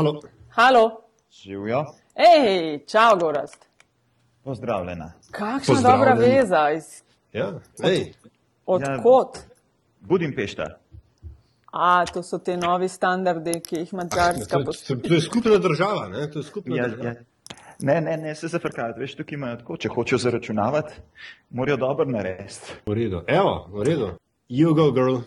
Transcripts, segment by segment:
Halo. Halo. Živijo. Hej, čau, Gorast. Pozdravljena. Kakšna dobra veza. Iz... Ja, Ej, Odkot? Ja. Budimpešta. A, to so te novi standardi, ki jih Mačarska to, to, to je skupna država. Ne? To je skupna Ja, država. ja. Ne, ne, ne, se zafrkavati. Veš, tukaj imajo tako, če hočejo zaračunavati, morajo dobro narediti. V redu. Evo, v redu. You go, girl.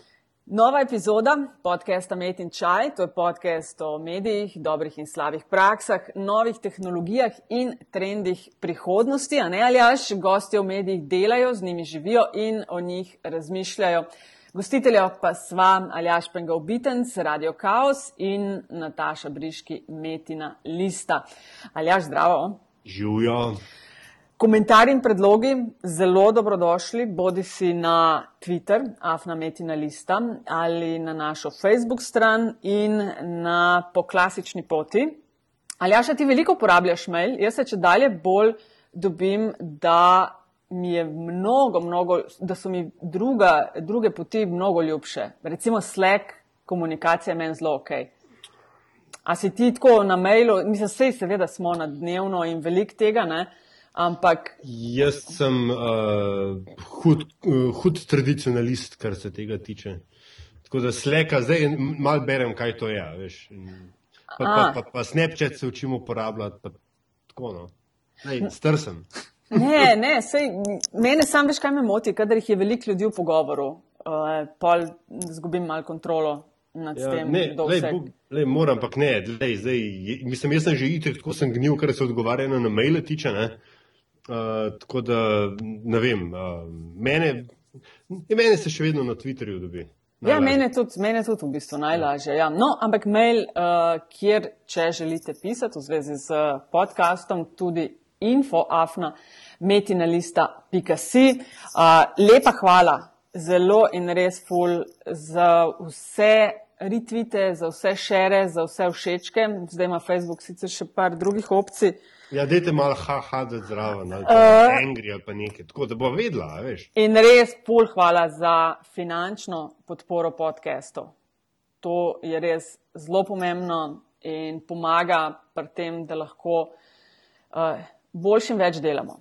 Nova epizoda podcasta Met in Čaj, to je podcast o medijih, dobrih in slabih praksah, novih tehnologijah in trendih prihodnosti. A ne ali až gosti v medijih delajo, z njimi živijo in o njih razmišljajo. Gostitelja pa sva Aljaš Pengal Bitenc, Radio Chaos in Nataša Briški Metina Lista. Aljaš, zdravo. Živijo. Komentarji in predlogi zelo dobrodošli, bodi si na Twitter, Afna Metina Lista ali na našo Facebook stran in na po klasični poti. Aljaša, ti veliko uporabljaš mail, jaz se če dalje bolj dobim, da mi je mnogo, mnogo, da so mi druga, druge poti mnogo ljubše. Recimo Slack, komunikacija je meni zelo ok. A si ti tako na mailu, mislim, vse seveda smo na dnevno in veliko tega, ne? Ampak Jaz sem uh, hud, uh, hud tradicionalist, kar se tega tiče. Tako da sleka, zdaj mal berem, kaj to je. Veš. Pa, pa, A. pa, pa Snapchat se učim uporabljati. Pa, tako, no. Ej, Star sem. Ne, ne, sej, mene sam veš, kaj me moti, kadar jih je veliko ljudi v pogovoru, uh, pol zgubim malo kontrolo nad Ja, tem, ne, kdo lej, vse. Bog, lej, moram, ampak ne. Lej, zdaj, mislim, jaz sem že itek, tako sem gnil, kar se odgovarjanja na maile tiče. Ne? Uh, tako da ne vem. Uh, mene, mene se še vedno na Twitterju dobi. Ja, Najlažje. mene tudi, mene tudi v bistvu najlažje. Ja. No, ampak mail, uh, kjer, če želite pisati v zvezi z podcastom, tudi infoafna, metinalista.si. Uh, lepa hvala, zelo in res ful za vse retvite, za vse šere, za vse všečke. Zdaj ima Facebook sicer še par drugih opcij. Ja, dajte malo haha, da zraven, ali pa Uh. angry ali pa nekaj, tako da bo vedela, veš. In res pol hvala za finančno podporo podkastov. To je res zelo pomembno in pomaga pri tem, da lahko uh, boljš in več delamo.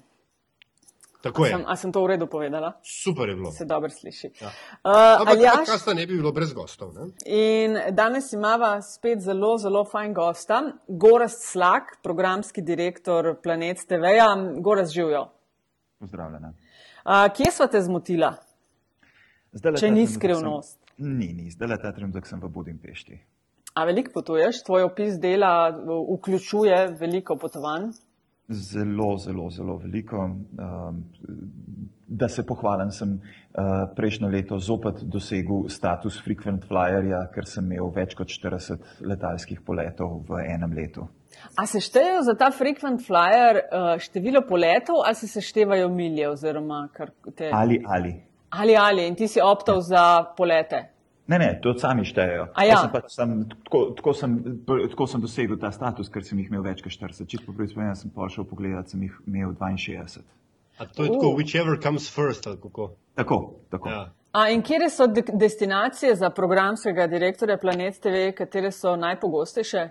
Tako je. Sem, a sem to v redu povedala? Super je bilo. Se dobro sliši. Ja. Uh, Ampak Aljaš, podcasta ne bi bilo brez gostov. Ne? in danes imamo spet zelo, zelo fajn gosta, Gorast Slak, programski direktor Planet TV-ja. Gorast živijo. Pozdravljena. Uh, kje sva te zmotila? Zdajle Če ni skrivnost. Sem, ni, ni. Zdaj le ta trenutek sem v Budimpešti. A veliko potuješ, tvoj opis dela v- vključuje veliko potovanj. Zelo, zelo, zelo veliko. Um, da se pohvalim, sem uh, prejšnjo leto zopet dosegel status frequent flyerja, ker sem imel več kot 40 letalskih poletov v enem letu. A se štejejo za ta frequent flyer uh, število poletov ali se seštevajo milje oziroma kar te. Ali, ali. ali, ali in ti si optal za polete. Ne, ne, to sami štejejo. A ja. Jaz Sem pač, sem, tako, tako, sem, tako sem dosegel ta status, ker sem jih imel več kot 40. Čisto po prvi spomin sem pa šel pogledat, sem jih imel 62. A to je tako, whichever comes first, ali kako. Tako, tako. Ja. A in kje so de destinacije za programskega direktorja Planet TV, katere so najpogostejše?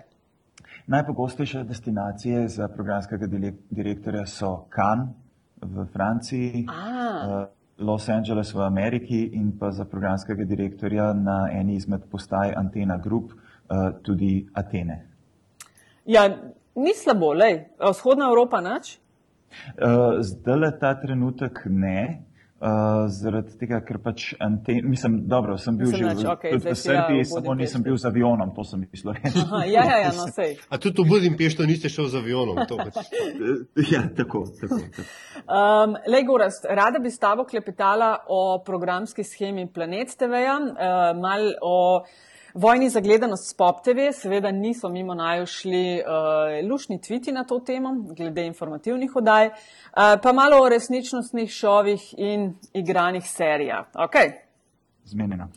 Najpogostejše destinacije za programskega direktorja so Cannes v Franciji, A. eh, Los Angeles v Ameriki in pa za programskega direktorja na eni izmed postaj Antena Group eh, tudi Atene. Ja, ni slabo, lej, vzhodna Evropa nač. Uh, Zdaj le ta trenutek ne, uh, zaradi tega, ker pač ante, mislim, dobro, sem bil Mislim, že v, tudi zdaj v si, ja, Srbiji, v samo nisem bil z avionom, to sem mislil. Aha, ja, ja, ja, no sej. A tudi v Budimpeštu niste šel z avionom. To pač. ja, tako, tako. tako. Um, Lej, Gorast, rada bi s tabo klepetala o programski schemi Planet TV-ja, uh, mal o vojni za gledanost s Pop TV. Seveda niso mimo naju šli uh, lušni tviti na to temo, glede informativnih oddaj, uh, pa malo o resničnostnih šovih in igranih serijah. Okay. Zmenjeno.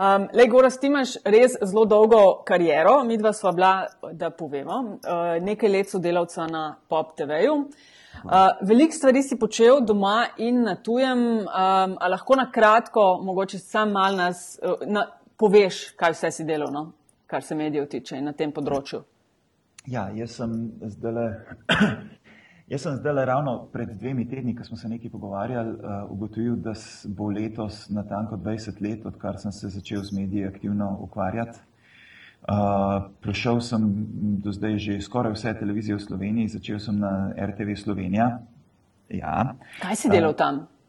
Um, Lej, Gorast, ti imaš res zelo dolgo kariero, mi dva sva bila, da povemo, uh, nekaj let sodelavca na Pop TV-ju. Uh, Veliko stvari si počel doma in na tujem, um, a lahko na kratko, mogoče sam mal nas uh, na, poveš, kaj vse si delal, no? kar se medijev tiče na tem področju. Ja, jaz sem zdaj. Jaz sem zdaj ravno pred dvemi tedni, ko smo se nekaj pogovarjali, uh, ugotovil, da bo letos natanko 20 let, odkar sem se začel z mediji aktivno ukvarjati. Uh, prišel sem do zdaj že skoraj vse televizije v Sloveniji, začel sem na RTV Slovenija. Ja. Kaj si delal tam? Uh,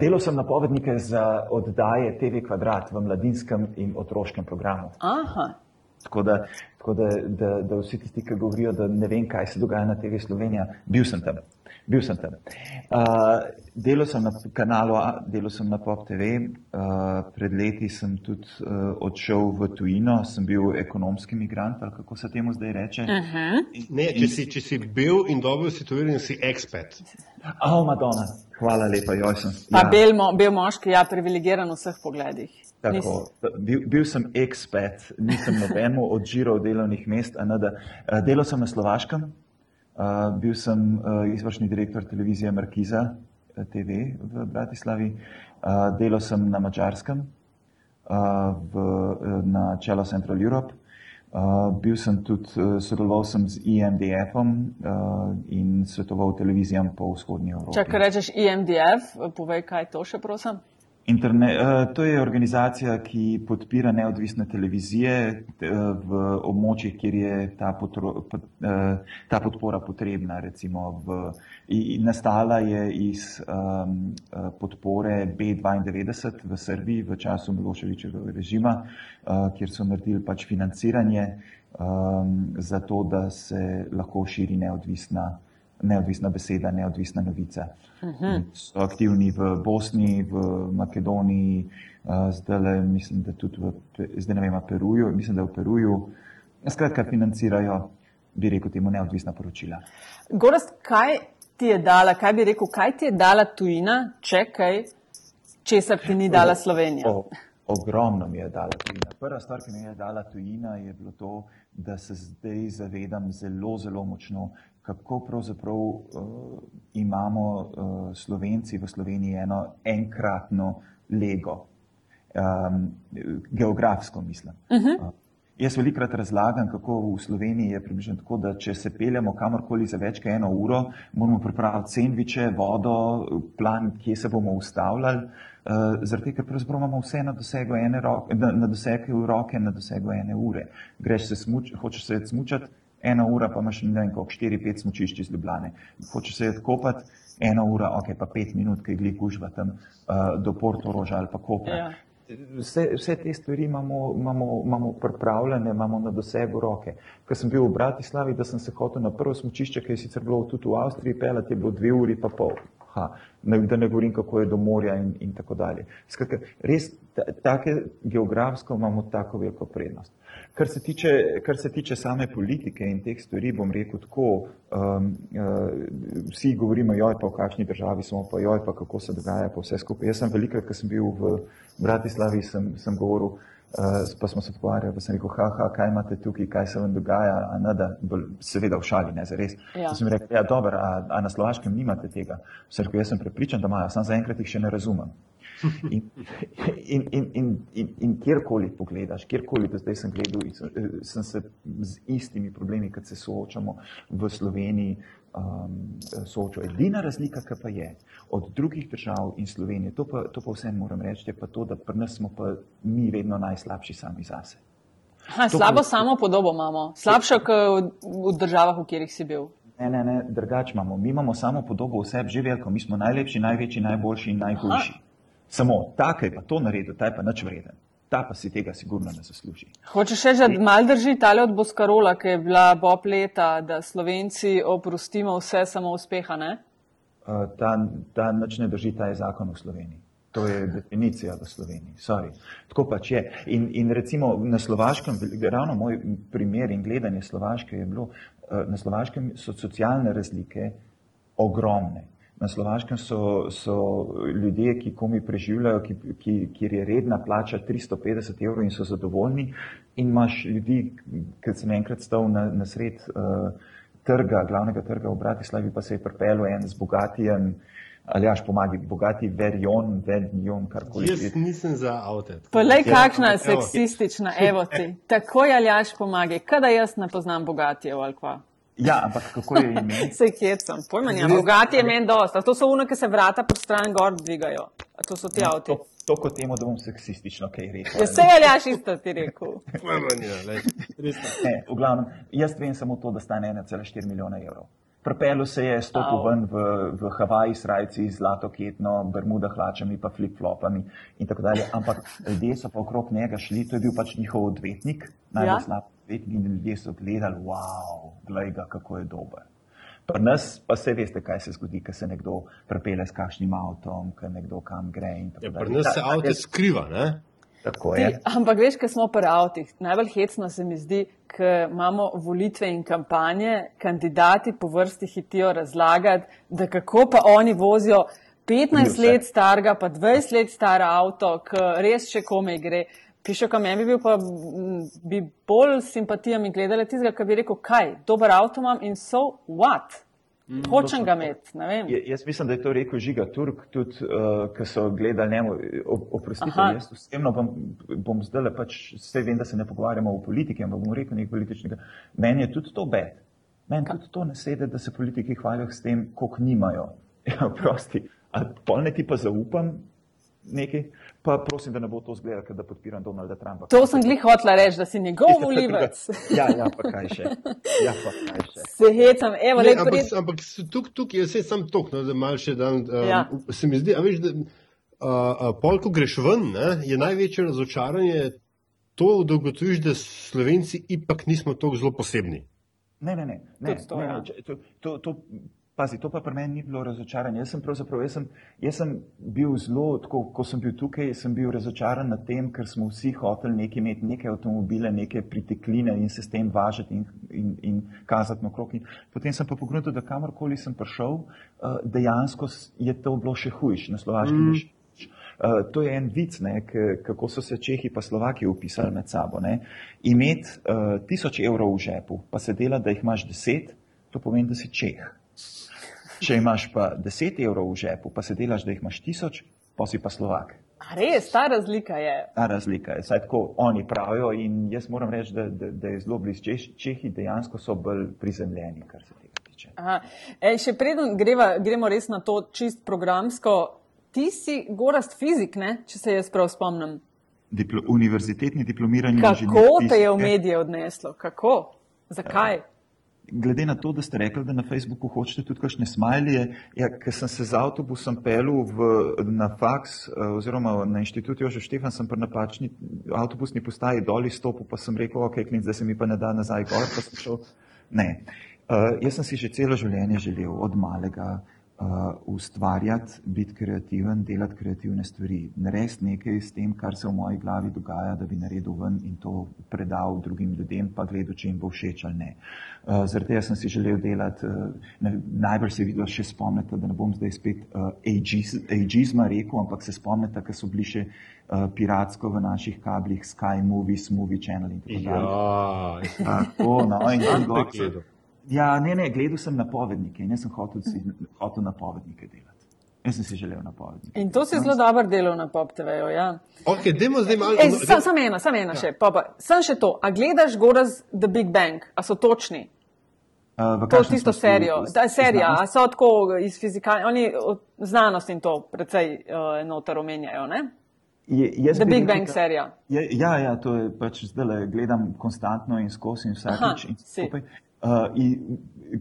delal sem napovednike za oddaje TV Kvadrat v mladinskem in otroškem programu. Aha. Tako da, tako da, da, da vsi tisti, ki govorijo, da ne vem, kaj se dogaja na TV Slovenija, bil sem tam. Bil sem tam. Uh, delal sem na kanalu A, delal sem na Pop TV, uh, pred leti sem tudi uh, odšel v tujino, sem bil ekonomski migrant, ali kako se temu zdaj reče. Uh Mhm. -huh. Ne, če, si, če si bil in dobil situiran, si ekspat. Oh, Madonna, hvala lepa, joj sem. Pa ja. bel, mo, bel moški, ja, privilegiran v vseh pogledih. Tako, bil, bil sem ekspat, nisem nobenemu odžiral delovnih mest. Anada. Delal sem na Slovaškem, uh, bil sem uh, izvršni direktor televizije Markiza TV v Bratislavi, uh, delal sem na Mačarskem, uh, v, na Čelo Central Europe. Uh, bil sem tudi, uh, sodeloval sem z IMDF-om uh, in svetoval televizijam po vzhodnji Evropi. Če rečeš IMDF, povej, kaj je to še, prosim. Interne, uh, to je organizacija, ki podpira neodvisne televizije uh, v območjih, kjer je ta, potro, uh, ta podpora potrebna. Recimo v, nastala je iz um, podpore B92 v Srbiji v času Miloševičevega režima, kjer so naredili pač financiranje um, za to, da se lahko širi neodvisna neodvisna beseda, neodvisna novica. Uh -huh. So aktivni v Bosni, v Makedoniji, zdaj le, mislim, da tudi v, zdaj ne vem, Peruju, mislim, da v Peruju. Skratka, financirajo, bi rekel, temu neodvisna poročila. Gorast, kaj ti je dala, kaj bi rekel, kaj ti je dala tujina, če kaj, česar ti ni dala Slovenija? O, ogromno mi je dala tujina. Prva stvar, ki mi je dala tujina, je bilo to, da se zdaj zavedam zelo, zelo močno, kako pravzaprav uh, imamo uh, Slovenci v Sloveniji eno enkratno lego, um, geografsko mislim. Uh -huh. uh, jaz velikrat razlagam, kako v Sloveniji je približno tako, da če se peljemo kamorkoli za več kot eno uro, moramo pripraviti sendviče, vodo, plan, kje se bomo ustavljali. Uh, zaradi tega, ker pravzaprav imamo vse na dosegu ene roke, na, na dosegu roke, na dosegu ene ure. Greš se smuč, hočeš se smučati, ena ura pa imaš ne vem koliko, štiri, pet smučišč iz Ljubljane. Hočeš se odkopati, ena ura, ok, pa pet minut, ki gli gužva tam uh, do Porto Roža ali pa Kopra. Ja. Vse, vse te stvari imamo, imamo, imamo pripravljene, imamo na dosegu roke. Ko sem bil v Bratislavi, da sem se hotel na prvo smučišče, ki je sicer bilo tudi v Avstriji, pelati je bilo dve uri pa pol. Ha, da ne govorim, kako je do morja in, in tako dalje. Skratka, res, ta, take, geografsko imamo tako veliko prednost. Kar se, tiče, kar se tiče same politike in teh stvari, bom rekel tako, um, uh, vsi govorimo, joj pa v kakšni državi smo, pa joj pa kako se dogaja, pa vse skupaj. Jaz sem velikrat, ko sem bil v Bratislavi, sem, sem govoril, uh, pa smo se pogovarjali, pa sem rekel, haha, kaj imate tukaj, kaj se vam dogaja, a ne da, seveda v šali, ne za res. Ja. Sem rekel, ja, dobro, a, a na Slovaškem nimate tega. Sem rekel, jaz sem prepričan, da imajo, sam zaenkrat jih še ne razumem. In, in, in, in, in, in kjerkoli pogledaš, kjerkoli do zdaj sem gledal, sem se z istimi problemi, kot se soočamo v Sloveniji, um, soočal. Edina razlika, ki pa je od drugih držav in Slovenije, to pa, to pa vsem moram reči, je pa to, da pri nas smo pa mi vedno najslabši sami zase. Ha, slabo pa, samo podobo imamo, slabša kot v državah, v katerih si bil. Ne, ne, ne, drugače imamo. Mi imamo samo podobo vseb že veliko, mi smo najlepši, največji, najboljši in najhujši. Aha. Samo tako je pa to naredil, ta je pa nič vreden. Ta pa si tega sigurno ne zasluži. Hočeš še, da mal drži tale od Boskarola, ki je bila Bob leta, da Slovenci oprostimo vse samo uspeha, ne? Uh, ta, ta nič ne drži, ta je zakon v Sloveniji. To je definicija v Sloveniji. Sorry. Tako pač je. In, in recimo na Slovaškem, ravno moj primer in gledanje Slovaške je bilo, uh, na Slovaškem so socialne razlike ogromne. Na Slovaškem so, so ljudje, ki komi preživljajo, ki, ki, kjer je redna plača 350 evrov in so zadovoljni. In imaš ljudi, ki sem enkrat stal na, na sred uh, trga, glavnega trga v Bratislavi, pa se je pripeljal en z bogatijem ali jaš pomagi, bogati verjon, verjon, karkoli. Jaz nisem za avto. Polej, kakšna je seksistična, evo ti. Takoj aljaš pomagi, kada jaz ne poznam bogatijev ali kva. Ja, ampak kako je ime? Se kjecam, pojma nima. Bogati je meni dosta. To so uno, ki se vrata pod stran gor dvigajo. A to so ti No, avti. to, to kot temu, da bom seksistično kaj rekel. Ja, se aljaš isto ti rekel. Pojma lej. Res ne. Ne, v glavnem, jaz vem samo to, da stane 1,4 milijona evrov. Prepelu se je, stopil ven v, v Havaji s rajci, zlato ketno, bermuda hlačami, pa flip-flopami in tako dalje. Ampak ljudje so pa okrog njega šli, to je bil pač njihov odvetnik, najbolj Ja. slab odvetnik in ljudje so gledali, wow, glej ga, kako je dober. Pri nas pa se veste, kaj se zgodi, ko se nekdo prepele s kakšnim avtom, ko nekdo kam gre in tako Ja, pri nas se avto skriva, ne? Tako Ti, je. ampak veš, kaj smo pri avtih. Najbolj hecno se mi zdi, ker imamo volitve in kampanje, kandidati po vrsti hitijo razlagati, da kako pa oni vozijo 15 Vse. let starega, pa 20 let star avto, ki res še komaj gre. Piše, kam bi bil pa, bi bolj s simpatijami gledali tistega, ki bi rekel, kaj, dober avto imam in so what? Hočem ga imeti. Je- Jaz mislim, da je to rekel Žiga Turk, tudi uh, ki so gledali njemu. Op- Oprostite, Aha. jaz osebno bom, bom zdaj pač, vse vem, da se ne pogovarjamo o politiki, ampak bom rekel nekaj političnega. Meni je tudi to bed. Meni tudi to ne sede, da se politiki hvalijo s tem, koliko nimajo. Ja, prosti. A polne ti pa zaupam nekaj, pa prosim, da ne bo to zgledal, ker da podpiram Donalda Trumpa. To sem glih hotla reči, da si njegov volivec. Ja, ja, pa kaj še. Ja, pa kaj še. Se hecam, evo, Ne, ampak, pred... ampak tukaj tuk je vse sam tok, no, da mal še dan. Um, Ja. Se mi zdi, a veš, da uh, uh, pol, ko greš ven, ne, je največje razočaranje to, da ugotoviš, da Slovenci ipak nismo tako zelo posebni. Ne, ne, ne. ne, Tudi to, ne, ja. ne če- to, to, to, pazi, to pa pri meni ni bilo razočaranje. Jaz sem pravzaprav, jaz sem, jaz sem bil zelo, tako, ko sem bil tukaj, sem bil razočaran nad tem, ker smo vsi hoteli nekaj imeti, neke avtomobile, neke pritekline in se s tem važati in, in, in kazati naokrog. In Potem sem pa pogledal, da kamorkoli sem prišel, uh, dejansko je to bilo še hujš, na slovaškem mm. je še. Uh, to je en vic, ne, kako so se Čehi pa Slovaki upisali med sabo. Ne. Imeti uh, tisoč evrov v žepu, pa se dela, da jih imaš deset, to pomeni, da si Čeh. Če imaš pa 10 evrov v žepu, pa se delaš, da jih imaš tisoč, pa si pa Slovak. A res, ta razlika je. Ta razlika je, saj tako oni pravijo in jaz moram reči, da, da, da je zelo blizu Češ, Čehi, dejansko so bolj prizemljeni, kar se tega tiče. Aha. E, še preden greva, gremo res na to čist programsko, ti si gorast fizik, ne? če se jaz prav spomnim. Diplo, univerzitetni diplomirani Kako inženir te je v medije odneslo? Kako? Zakaj? Glede na to, da ste rekli, da na Facebooku hočete tudi kakšne smajlije, ja, ker sem se z avtobusom pelil v, na faks eh, oziroma na inštitut Jožef Štefan, sem pri napačni avtobusni postaji dol izstopil, pa sem rekel, ok, klinc, da se mi pa ne da nazaj gor, pa sem šel. Ne. Uh, jaz sem si že celo življenje želel od malega uh, ustvarjati, biti kreativen, delati kreativne stvari, narediti nekaj s tem, kar se v moji glavi dogaja, da bi naredil ven in to predal drugim ljudem, pa gledal, če jim bo všeč ali ne. Uh, zaradi tega sem si želel delati, uh, najbolj se vidno še spomnite, da ne bom zdaj spet uh, ageizma rekel, ampak se spomnite, ker so bili še uh, piratsko v naših kablih Sky Movies, Movie Channel in tako dalje. Ja, Tako, no, in Sam Ja, ne, ne, gledal sem napovednike in jaz sem hotel, si, hotel napovednike delati. Jaz sem si želel napovednike. In to si zelo dober delal na Pop TV-ju. Ja. Ok, dajmo zdaj malo. Ej, sam, sam ena, sam ena še. Pa, pa. Sam še to. A gledaš Goraz The Big Bang? A so točni? Uh, v To tisto serijo. Ta serija, a Znanost? so tako iz fizike, oni znanost in to precej uh, noter omenjajo, ne? Je, The bi Big Bang serija. Ja, ja, to je pač zdaj gledam konstantno in skozi in vsakič. Aha, in si. skupaj. Uh, in,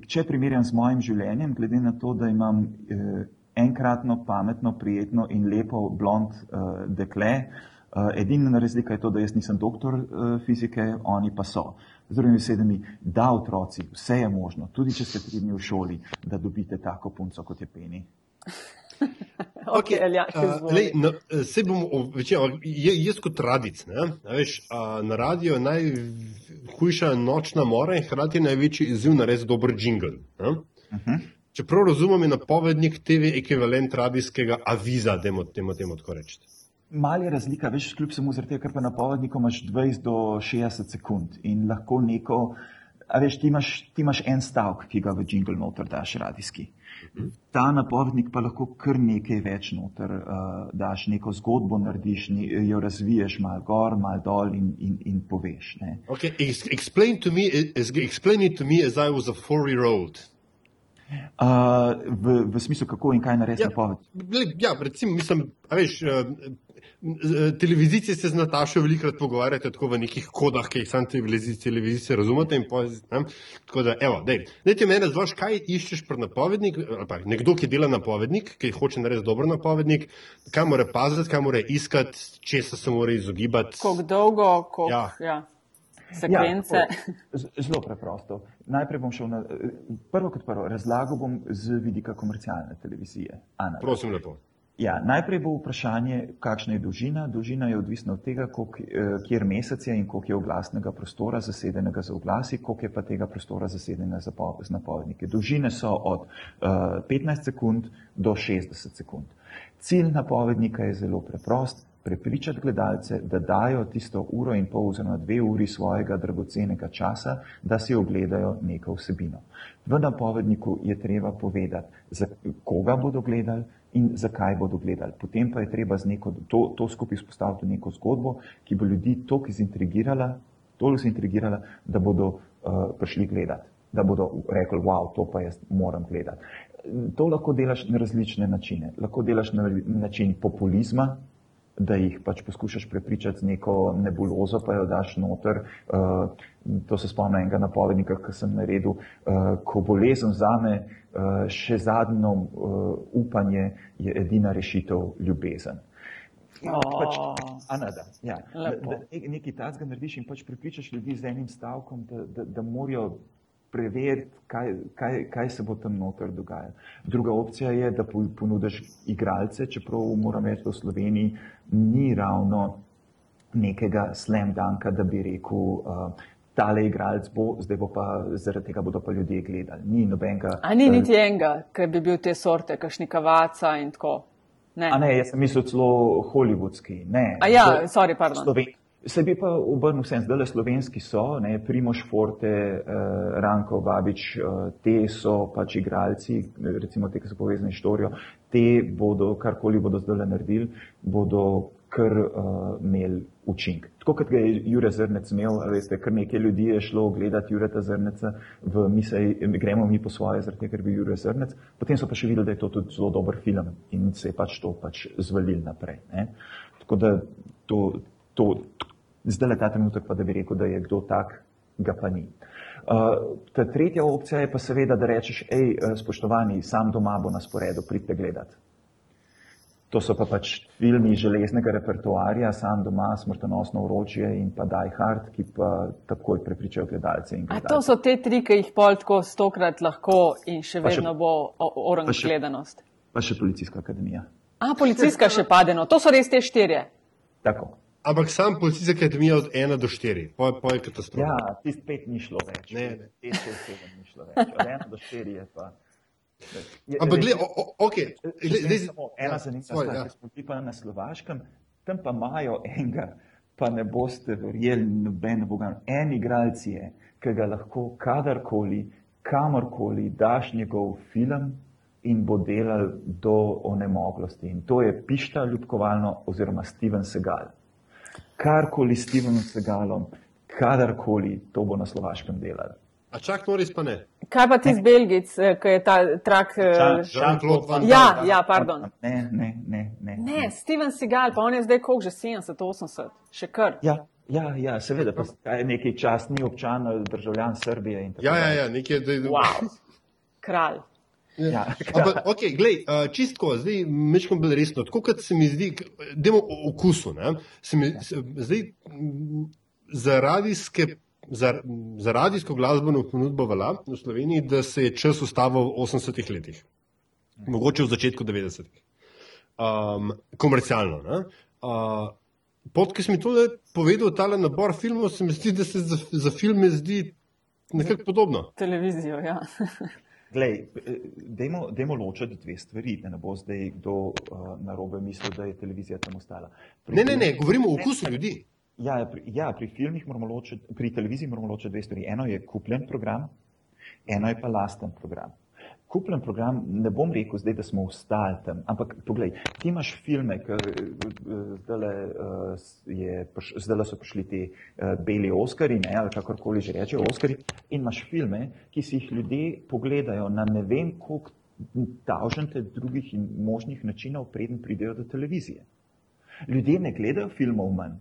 če primerjam z mojim življenjem, glede na to, da imam uh, enkratno, pametno, prijetno in lepo blond uh, dekle, uh, edina razlika je to, da jaz nisem doktor uh, fizike, oni pa so. Z drugimi besedami, da otroci, vse je možno, tudi če ste tri dni v šoli, da dobite tako punco kot je Peni. Ok, Eljaš, a, izvoli. lej, na, se bom večer, jaz kot radic, ne, a veš, a, na radiju je najhujša nočna mora in hkrati največji izziv narediti dober jingle. Ne? Čeprav razumem, je napovednik TV ekvivalent radijskega aviza, demo, demo, demo tako reči. Mal je razlika, veš, kljub samo zaradi tega, ker pa napovednikom imaš 20 do 60 sekund in lahko neko A veš, ti imaš, ti imaš en stavek, ki ga v jingle noter daš radijski. Ta napovednik pa lahko kar nekaj več noter uh, daš, neko zgodbo narediš, ne, jo razviješ mal gor, mal dol in, in, in poveš. Ne. Okay, ex explain, to me, as, explain it to me as I was a four-year-old. Uh, v, v smislu, kako in kaj narediti Ja. napoved. Glej, Ja, recimo, mislim, a veš, eh, televizije se z Natašo velikrat pogovarjate tako v nekih kodah, ki jih sam televizije razumete. in ne. Tako da, evo, dej, dej ti meni razloži, kaj iščeš pri napovedniku, ali pa nekdo, ki dela napovednik, ki hoče narediti dober napovednik, kaj mora paziti, kaj mora iskati, česa se mora izogibati. Kako dolgo, kako Ja. ja. Sekvence. Ja, zelo preprosto. Najprej bom šel na prvo kot prvo. Razlagal bom z vidika komercialne televizije. Ana. Prosim, lepo. Ja, najprej bo vprašanje, kakšna je dolžina. Dolžina je odvisna od tega, koliko, eh, kjer mesec je in koliko je oglasnega prostora zasedenega za oglasi, koliko je pa tega prostora zasedenega za po- z napovedniki. Dolžine so od uh, 15 sekund do 60 sekund. Cilj napovednika je zelo preprost. Prepričati gledalce, da dajo tisto uro in pol oziroma dve uri svojega dragocenega časa, da si ogledajo neko vsebino. V napovedniku je treba povedati, za koga bodo gledali, in zakaj bodo gledali. Potem pa je treba neko, to, to skupaj spostaviti v neko zgodbo, ki bo ljudi toliko zintrigirala, toliko zintrigirala, da bodo uh, prišli gledati, da bodo rekli, wow, to pa jaz moram gledati. To lahko delaš na različne načine. Lahko delaš na način populizma, da jih pač poskušaš prepričati z neko nebulozo, pa jo daš noter. Uh, to se spomnim enega napovednika, ki sem naredil, uh, ko bolezen zame, uh, še zadnjo uh, upanje je edina rešitev ljubezen. O. Pač, Anada, ja. da, Lepo. da nek- nekaj takega narediš in pač prepričaš ljudi z enim stavkom, da, da, da morajo preveriti, kaj, kaj, kaj se bo tam noter dogajalo. Druga opcija je, da po- ponudiš igralce, čeprav moram reči, da v Sloveniji ni ravno nekega slam danka, da bi rekel, uh, tale igralec bo, zdaj bo pa zaradi tega bodo pa ljudje gledali. Ni nobenega. A ni eh, niti enega, ki bi bil te sorte, kakšni kavaca in tako. Ne. A ne, jaz sem mislil celo hollywoodski. Ne, A ja, sorry, pardon. Sloven... Se bi pa obrnil vsem, zdaj le slovenski so, ne, Primoš Forte, eh, Ranko Babič, eh, te so pač igralci, recimo te, ki so povezani s štorijo, te bodo, karkoli bodo zdaj le naredili, bodo kar uh, imeli učink. Tako kot ga je Jure Zrnec imel, veste, kar nekaj ljudi je šlo gledati Jureta Zrneca v misli, gremo mi po svoje, zaradi tega, ker bi Jure Zrnec, potem so pa še videli, da je to tudi zelo dober film in se je pač to pač zvalil naprej. Ne? Tako da to, to, zdaj le ta trenutek pa, da bi rekel, da je kdo tak, ga pa ni. Uh, ta tretja opcija je pa seveda, da rečeš, hej, eh, spoštovani, sam doma bo na sporedu, pridite gledati. To so pa pač filmi železnega repertoarja, sam doma, smrtonosno vročje in pa Die Hard, ki pa takoj prepričajo gledalce in A gledalce. to so te tri, ki jih pol tako stokrat lahko in še Pa še- vedno bo o- orang še- gledanost. Pa še policijska akademija. A, policijska še padeno, to so res te štirje. Tako. Ampak sam policijska akademija od 1 do 4, pa je katastrofa. Ja, tist pet ni šlo več. Ne, ne. Pet, šest, sedem ni šlo več. Od ena do štiri je pa. Je, Ampak, res- gled, okay. Gled, smem samo Ena ja, zanimiva stvar, ja. ker smo bili pa na Slovaškem, tam pa imajo enega, pa ne boste verjeli, noben bogan. En igralec je, ki ga lahko kadarkoli, kamorkoli daš njegov film in bo delal do onemoglosti. In to je pišta ljubkovalno oziroma Steven Segal. Karkoli s Stevenom Segalom, kadarkoli to bo na Slovaškem delal. A čak Noris pa ne. Kaj pa ti z Belgic, eh, ki je ta trak. eh, Jean-Claude Van Ja, Damme. ja, pardon. Ne, ne, ne. ne, Ne, Steven Seagal, pa on je zdaj koliko že 70, 80, še kar. Ja, ja, ja seveda, pa je neki častni občan, eh, državljan Srbije. in tako Ja, ja, ja, nekje. Da, da, Wow. Kralj. Ja. Ampak, ok, glej, uh, čistko, zdaj mečkam bolj resno. Tako kot se mi zdi, demo o okusu, ne, se mi, se, zdaj za radijske. Za, za radijsko glasbeno ponudbo velja v Sloveniji, da se je čas ustavil v 80-ih letih, mogoče v začetku 90-ih. Um, komercialno. ne. Uh, Pod, ki si mi to povedal, ta nabor filmov, se mi zdi, da se za, za filme zdi nekako podobno. Televizijo, ja. Glej, eh, dajmo, dajmo ločiti dve stvari, da ne bo zdaj kdo uh, narobe mislil, da je televizija tam ostala. Ne, ne, ne, govorimo o okusu ljudi. Ja, pri, ja, pri filmih moramo ločiti, pri televiziji moramo ločiti dve stvari. Eno je kupljen program, eno je pa lasten program. Kupljen program, ne bom rekel zdaj, da smo ustali tam, ampak poglej, ti imaš filme, ker zdaj so prišli ti uh, beli Oscari, ne, ali kakorkoli že rečejo Oscari, in imaš filme, ki si jih ljudje pogledajo na ne vem koliko tavžente drugih in možnih načinov, preden pridejo do televizije. Ljudje ne gledajo filmov manj,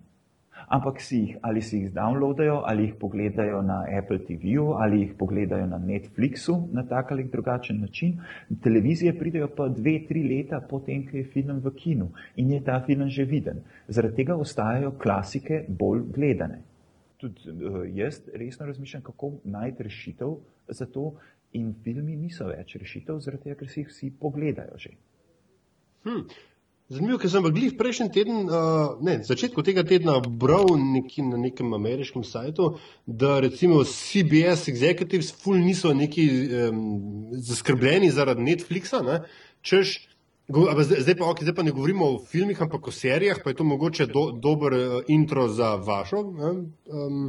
ampak si jih ali si jih downloadajo, ali jih pogledajo na Apple TV-ju, ali jih pogledajo na Netflixu na tak ali drugačen način. Televizije pridejo pa dve, tri leta potem, ko je film v kinu in je ta film že viden. Zaradi tega ostajajo klasike bolj gledane. Tudi uh, jaz resno razmišljam, kako najti rešitev za to, in filmi niso več rešitev, zaradi tega, ker si jih vsi pogledajo že. Hmm. Zanimivo, ker sem v glih prejšnji teden, uh, ne, začetku tega tedna bral neki, na nekem ameriškem sajtu, da recimo CBS executives ful niso neki um, zaskrbljeni zaradi Netflixa, ne, češ, zdaj, pa, okay, zdaj pa ne govorimo o filmih, ampak o serijah, pa je to mogoče do, dober uh, intro za vašo ne, um,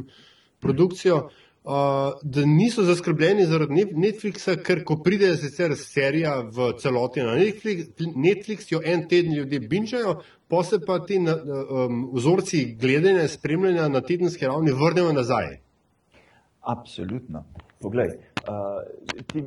produkcijo. Hmm da niso zaskrbljeni zaradi Netflixa, ker ko pride sicer serija v celoti na Netflix, Netflix jo en teden ljudje binčajo, se pa ti um, vzorci gledanja, spremljanja na tedenski ravni vrnejo nazaj. Absolutno. Poglej, uh, ti,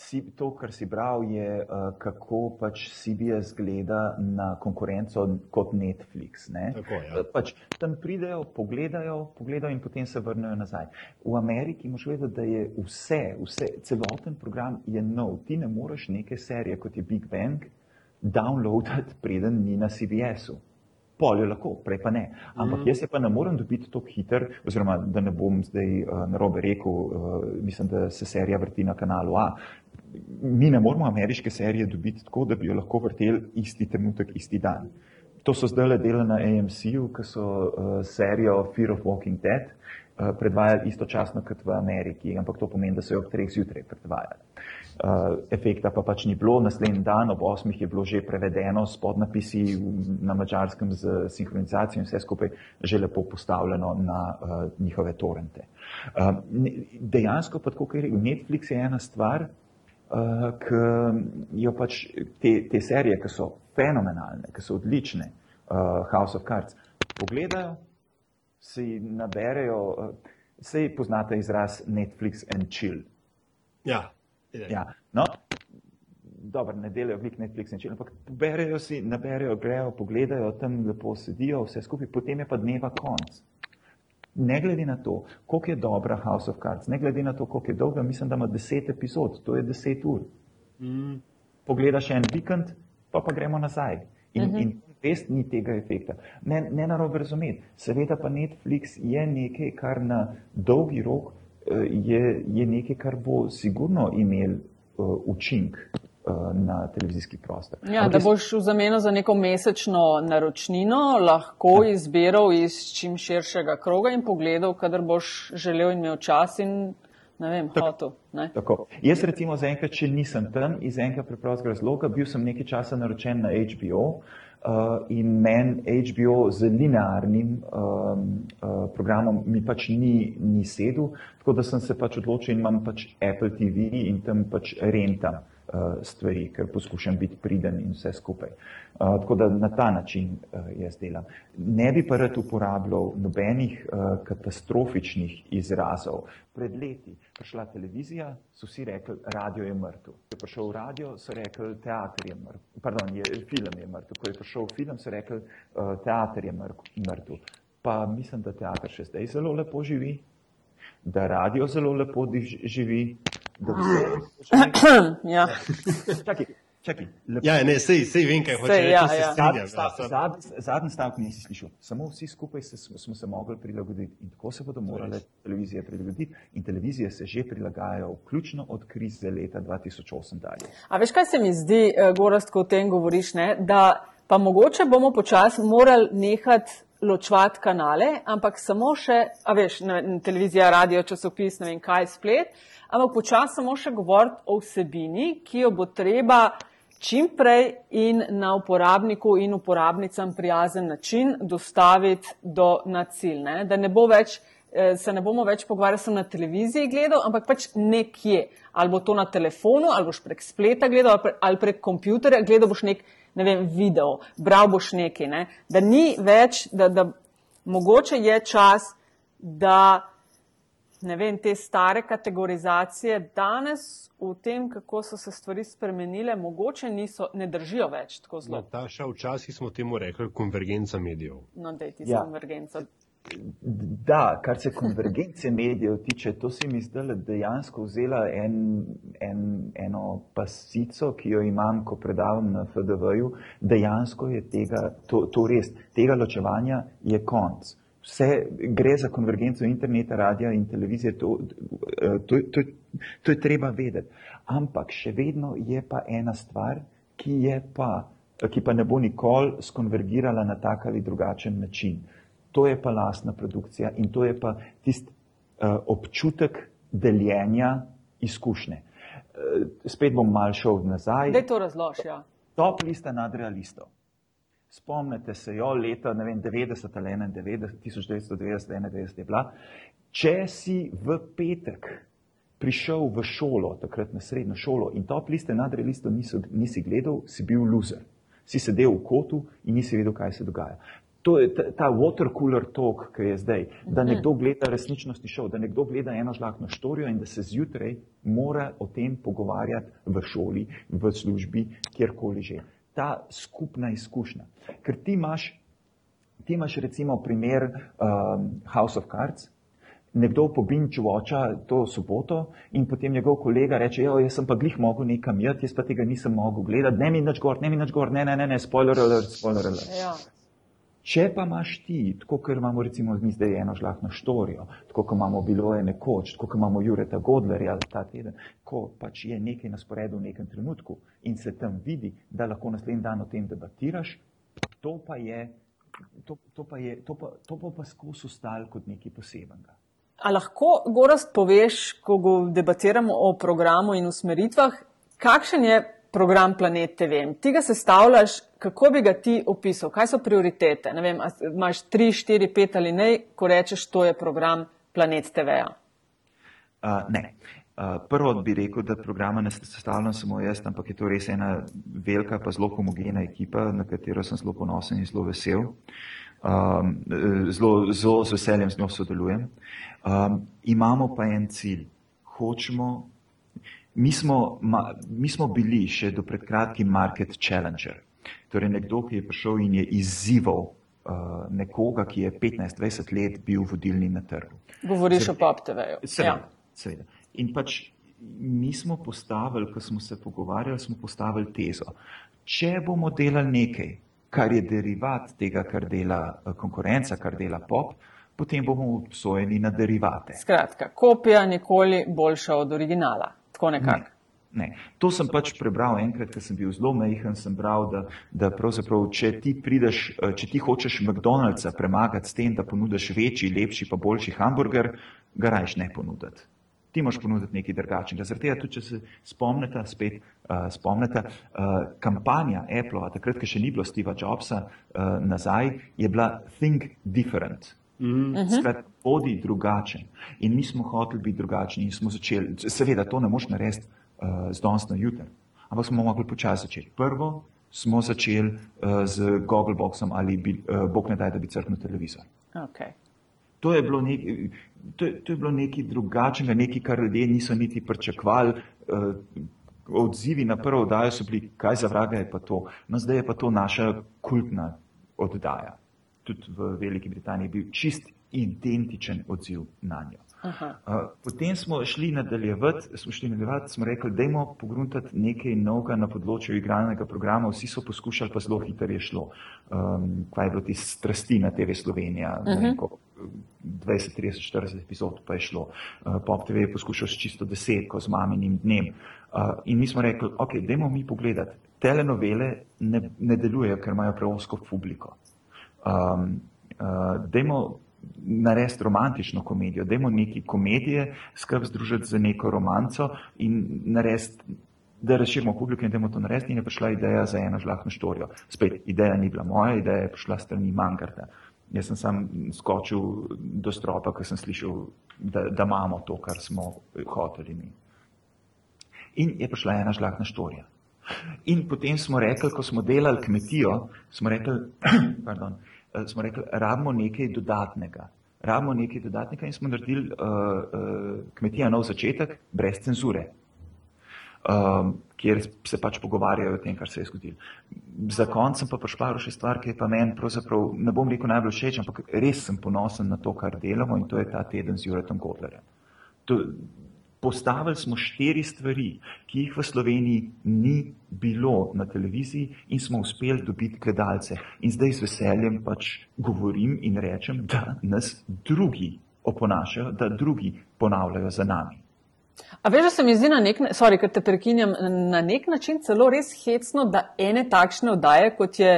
si, to, kar si bral, je, uh, kako pač CBS gleda na konkurenco kot Netflix. Tako, ja. pač, tam pridejo, pogledajo, pogledajo in potem se vrnejo nazaj. V Ameriki moš vedeti, da je vse, vse, celoten program je nov. Ti ne moreš neke serije, kot je Big Bang, downloadati, preden ni na CBS-u. Polje lahko, prej pa ne. Ampak mm. jaz se pa ne morem dobiti tako hiter, oziroma da ne bom zdaj uh, narobe rekel, uh, mislim, da se serija vrti na kanalu A mi ne moramo ameriške serije dobiti tako, da bi jo lahko vrteli isti trenutek, isti dan. To so zdaj le dela na AMC-ju, ki so uh, serijo Fear of Walking Dead uh, predvajali istočasno kot v Ameriki, ampak to pomeni, da so jo ob treh zjutraj predvajali. Uh, efekta pa pač ni bilo, naslednji dan ob osmih je bilo že prevedeno s podnapisi na mačarskem z sinhronizacijo in vse skupaj že lepo postavljeno na uh, njihove torrente. Uh, dejansko pa tako, ker je Netflix je ena stvar, uh, ki jo pač te, te serije, ki so fenomenalne, ki so odlične, uh, House of Cards, pogledajo, si naberejo, uh, sej poznate izraz Netflix and chill. Ja, ja. No, dobro, ne delajo velik Netflix and chill, ampak berejo si, naberejo, grejo, pogledajo, tam lepo sedijo, vse skupaj, potem je pa dneva konc ne glede na to, koliko je dobra House of Cards, ne glede na to, koliko je dolga, mislim, da ima deset epizod, to je deset ur. Mm. Pogledaš en vikend, pa pa gremo nazaj. In, mm -hmm. in res ni tega efekta. Ne, ne narobe razumeti. Seveda pa Netflix je nekaj, kar na dolgi rok je, je nekaj, kar bo sigurno imel uh, učinek. Eh, na televizijski prostor. Ja, da boš v zameno za neko mesečno naročnino lahko ja. izbiral iz čim širšega kroga in pogledal, kadar boš želel in imel čas in ne vem, hotel. Ne? Tako. Jaz recimo zaenkrat, če nisem tam iz enega preprostega razloga, bil sem nekaj časa naročen na HBO. Uh, eh, in meni HBO z linearnim um, uh, programom mi pač ni, ni sedel, tako da sem se pač odločil in imam pač Apple TV in tam pač rentam. Eh, stvari, ker poskušam biti priden in vse skupaj. Uh, tako da na ta način uh, jaz delam. Ne bi pa rad uporabljal nobenih katastrofičnih izrazov. Pred leti prišla televizija, so vsi rekli, radio je mrtev. Ko je prišel radio, so rekli, teater je mrtev. Pardon, je, film je mrtev. Ko je prišel film, so rekli, teater je mrtev. Pa mislim, da teater še zdaj zelo lepo živi, da radio zelo lepo živi. ja. Čakaj, čakaj. Ja, ne, sej, sej vem, kaj hočeš reči. Ja, ja. Zadnji stavek nisi slišal. Samo vsi skupaj se, smo se mogli prilagoditi in tako se bodo morale televizije prilagoditi in televizije se že prilagajajo, vključno od krize leta 2008 dalje. A veš, kaj se mi zdi, eh, Gorast, ko o tem govoriš, ne? da pa mogoče bomo počasi morali nehati ločvati kanale, ampak samo še, a veš, ne, televizija, radio, časopis, ne vem kaj, splet, ampak počasi samo še govoriti o vsebini, ki jo bo treba čim prej in na uporabniku in uporabnicam prijazen način dostaviti do na cilj. Ne? Da ne bo več, eh, se ne bomo več pogovarjali samo na televiziji gledal, ampak pač nekje. Ali bo to na telefonu, ali boš prek spleta gledal, ali prek kompjuterja gledal boš nek, ne vem, video, bral boš nekaj. Ne? Da ni več, da, da mogoče je čas, da ne vem, te stare kategorizacije danes v tem, kako so se stvari spremenile, mogoče niso, ne držijo več tako zelo. Nataša, včasih smo temu rekli konvergenca medijev. No, da je ti Ja. konvergenca. Da, kar se konvergence medijev tiče, to si mi zdaj dejansko vzela en, en, eno pasico, ki jo imam, ko predavam na FDV-ju. Dejansko je tega, to, to res, tega ločevanja je konc. Vse gre za konvergenco interneta, radia in televizije, to, to, to, to je treba vedeti. Ampak še vedno je pa ena stvar, ki, pa, ki pa ne bo nikoli skonvergirala na tak ali drugačen način. To je pa lastna produkcija in to je pa tisti uh, občutek deljenja izkušnje. Uh, spet bom mal šel nazaj. Daj to razloži, ja. Top lista nadrealistov. Spomnite se jo leta vem, 90 ali 91, 1990, 91 je bila. Če si v petek prišel v šolo, takrat na srednjo šolo in top liste nadrealistov nisi gledal, si bil loser. Si sedel v kotu in nisi vedel, kaj se dogaja. To je ta, ta water cooler talk, ki je zdaj, da nekdo gleda resničnostni šov, da nekdo gleda eno žlahtno štorijo in da se zjutraj mora o tem pogovarjati v šoli, v službi, kjerkoli že. Ta skupna izkušnja. Ker ti imaš, ti imaš recimo primer um, House of Cards, nekdo pobinču oča to soboto in potem njegov kolega reče, jo, jaz sem pa glih mogel nekam jeti, jaz pa tega nisem mogel gledati, ne mi nič gor, ne mi nič gor, ne, ne, ne, ne, spoiler alert, spoiler alert. ja. Če pa imaš ti, tako kot imamo recimo mi zdaj eno žlahtno štorijo, tako kot imamo bilo je nekoč, tako kot imamo Jureta Godlerja ta teden, ko pač je nekaj na sporedu v nekem trenutku in se tam vidi, da lahko naslednji dan o tem debatiraš, to pa je, to, to pa je, to pa, to pa, pa skozi ostal kot nekaj posebenega. A lahko, Gorast, poveš, ko go debatiramo o programu in usmeritvah, kakšen je program Planet TV? Ti ga sestavljaš, kako bi ga ti opisal? Kaj so prioritete? Ne vem, imaš tri, štiri, pet ali ne, ko rečeš, to je program Planet TV-ja. Uh, ne. Uh, prvo bi rekel, da programa ne sestavljam samo jaz, ampak je to res ena velika, pa zelo homogena ekipa, na katero sem zelo ponosen in zelo vesel. Um, zelo, zelo z veseljem z njo sodelujem. Um, imamo pa en cilj. Hočemo, mi smo, ma, mi smo bili še do pred kratkim market challenger. Torej nekdo, ki je prišel in je izzival uh, nekoga, ki je 15-20 let bil vodilni na trgu. Govoriš o Pop TV-ju. Seveda, ja. seveda. In pač mi smo postavili, ko smo se pogovarjali, smo postavili tezo. Če bomo delali nekaj, kar je derivat tega, kar dela eh, konkurenca, kar dela pop, potem bomo obsojeni na derivate. Skratka, kopija nikoli boljša od originala. Tako nekako. Ne. To sem pač prebral enkrat, ker sem bil zelo majhen, sem bral, da, da pravzaprav, če ti prideš, eh, če ti hočeš McDonald'sa premagati s tem, da ponudiš večji, lepši, pa boljši hamburger, ga rajš ne ponuditi. Ti moš ponuditi nekaj drugačnega. Zaradi tega, tudi če se spomnite, spet uh, spomnite, uh, kampanja Apple, takrat, ko še ni bilo Steva Jobsa uh, nazaj, je bila Think Different. Mm -hmm. Skrat, bodi drugačen. In mi smo hoteli biti drugačni in smo začeli, seveda, to ne moš narediti uh, z danes na jutr, ampak smo mogli počasi začeti. Prvo smo začeli uh, z Google Boxom ali bi, uh, Bog ne daj, da bi crknil televizor. Okay. To je bilo nekaj, to je, to je bilo nekaj drugačnega, nekaj, kar ljudje niso niti pričakovali. Uh, odzivi na prvo oddajo so bili, kaj za vraga je pa to. No, zdaj je pa to naša kultna oddaja. Tudi v Veliki Britaniji je bil čist identičen odziv na njo. Uh, potem smo šli nadaljevati, smo šli nadaljevati, smo rekli, dajmo pogruntati nekaj novega na področju igranega programa. Vsi so poskušali, pa zelo hitro je šlo. Um, kaj je bilo ti strasti na TV Slovenija? Uh -huh. vem, 20, 30, 40 epizod pa je šlo. Uh, Pop TV je poskušal s čisto desetko, z maminim dnem. Uh, in mi smo rekli, ok, dajmo mi pogledati. Telenovele ne, ne delujejo, ker imajo preosko publiko. Um, uh, dajmo narediti romantično komedijo, dajmo neki komedije skrb združiti za neko romanco in narediti da razširimo publiko in da bomo to naredili, in je prišla ideja za eno žlahno štorijo. Spet, ideja ni bila moja, ideja je prišla strani Mangarta. Jaz sem sam skočil do stropa, ker sem slišal, da, da imamo to, kar smo hoteli mi. In je prišla ena žlahna štorija. In potem smo rekli, ko smo delali kmetijo, smo rekli, pardon, smo rekli, rabimo nekaj dodatnega. Rabimo nekaj dodatnega in smo naredili uh, uh, kmetija nov začetek, brez cenzure um, kjer se pač pogovarjajo o tem, kar se je zgodilo. Za konec pa prišla še stvar, ki je pa meni pravzaprav, ne bom rekel najbolj všeč, ampak res sem ponosen na to, kar delamo in to je ta teden z Juretom Kotlerjem. Postavili smo štiri stvari, ki jih v Sloveniji ni bilo na televiziji in smo uspeli dobiti gledalce. In zdaj z veseljem pač govorim in rečem, da nas drugi oponašajo, da drugi ponavljajo za nami. A veš, da se mi zdi na nek, sorry, ker te prekinjam, na nek način celo res hecno, da ene takšne oddaje, kot je,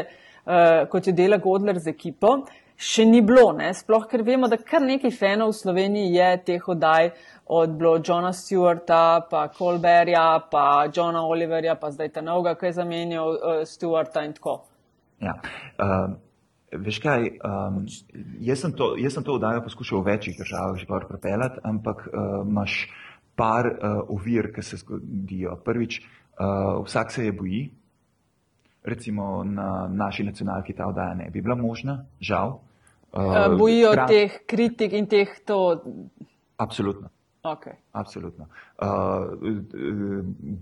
uh, kot je dela Godler z ekipo, še ni bilo. Ne? Sploh, ker vemo, da kar nekaj fanov v Sloveniji je teh oddaj od bilo Johna Stewarta, pa Colberja, pa Johna Oliverja, pa zdaj ta novega, ki je zamenjal uh, Stewarta in tako. Ja. Uh... Veš kaj, um, jaz, sem to, jaz sem to oddajo poskušal v večjih državah že kar prepeljati, ampak uh, imaš par uh, ovir, ki se zgodijo. Prvič, uh, vsak se je boji, recimo na naši nacionalki ta oddaja ne bi bila možna, žal. Uh, bojijo krat... teh kritik in teh to. Absolutno. Okay. Absolutno. Uh,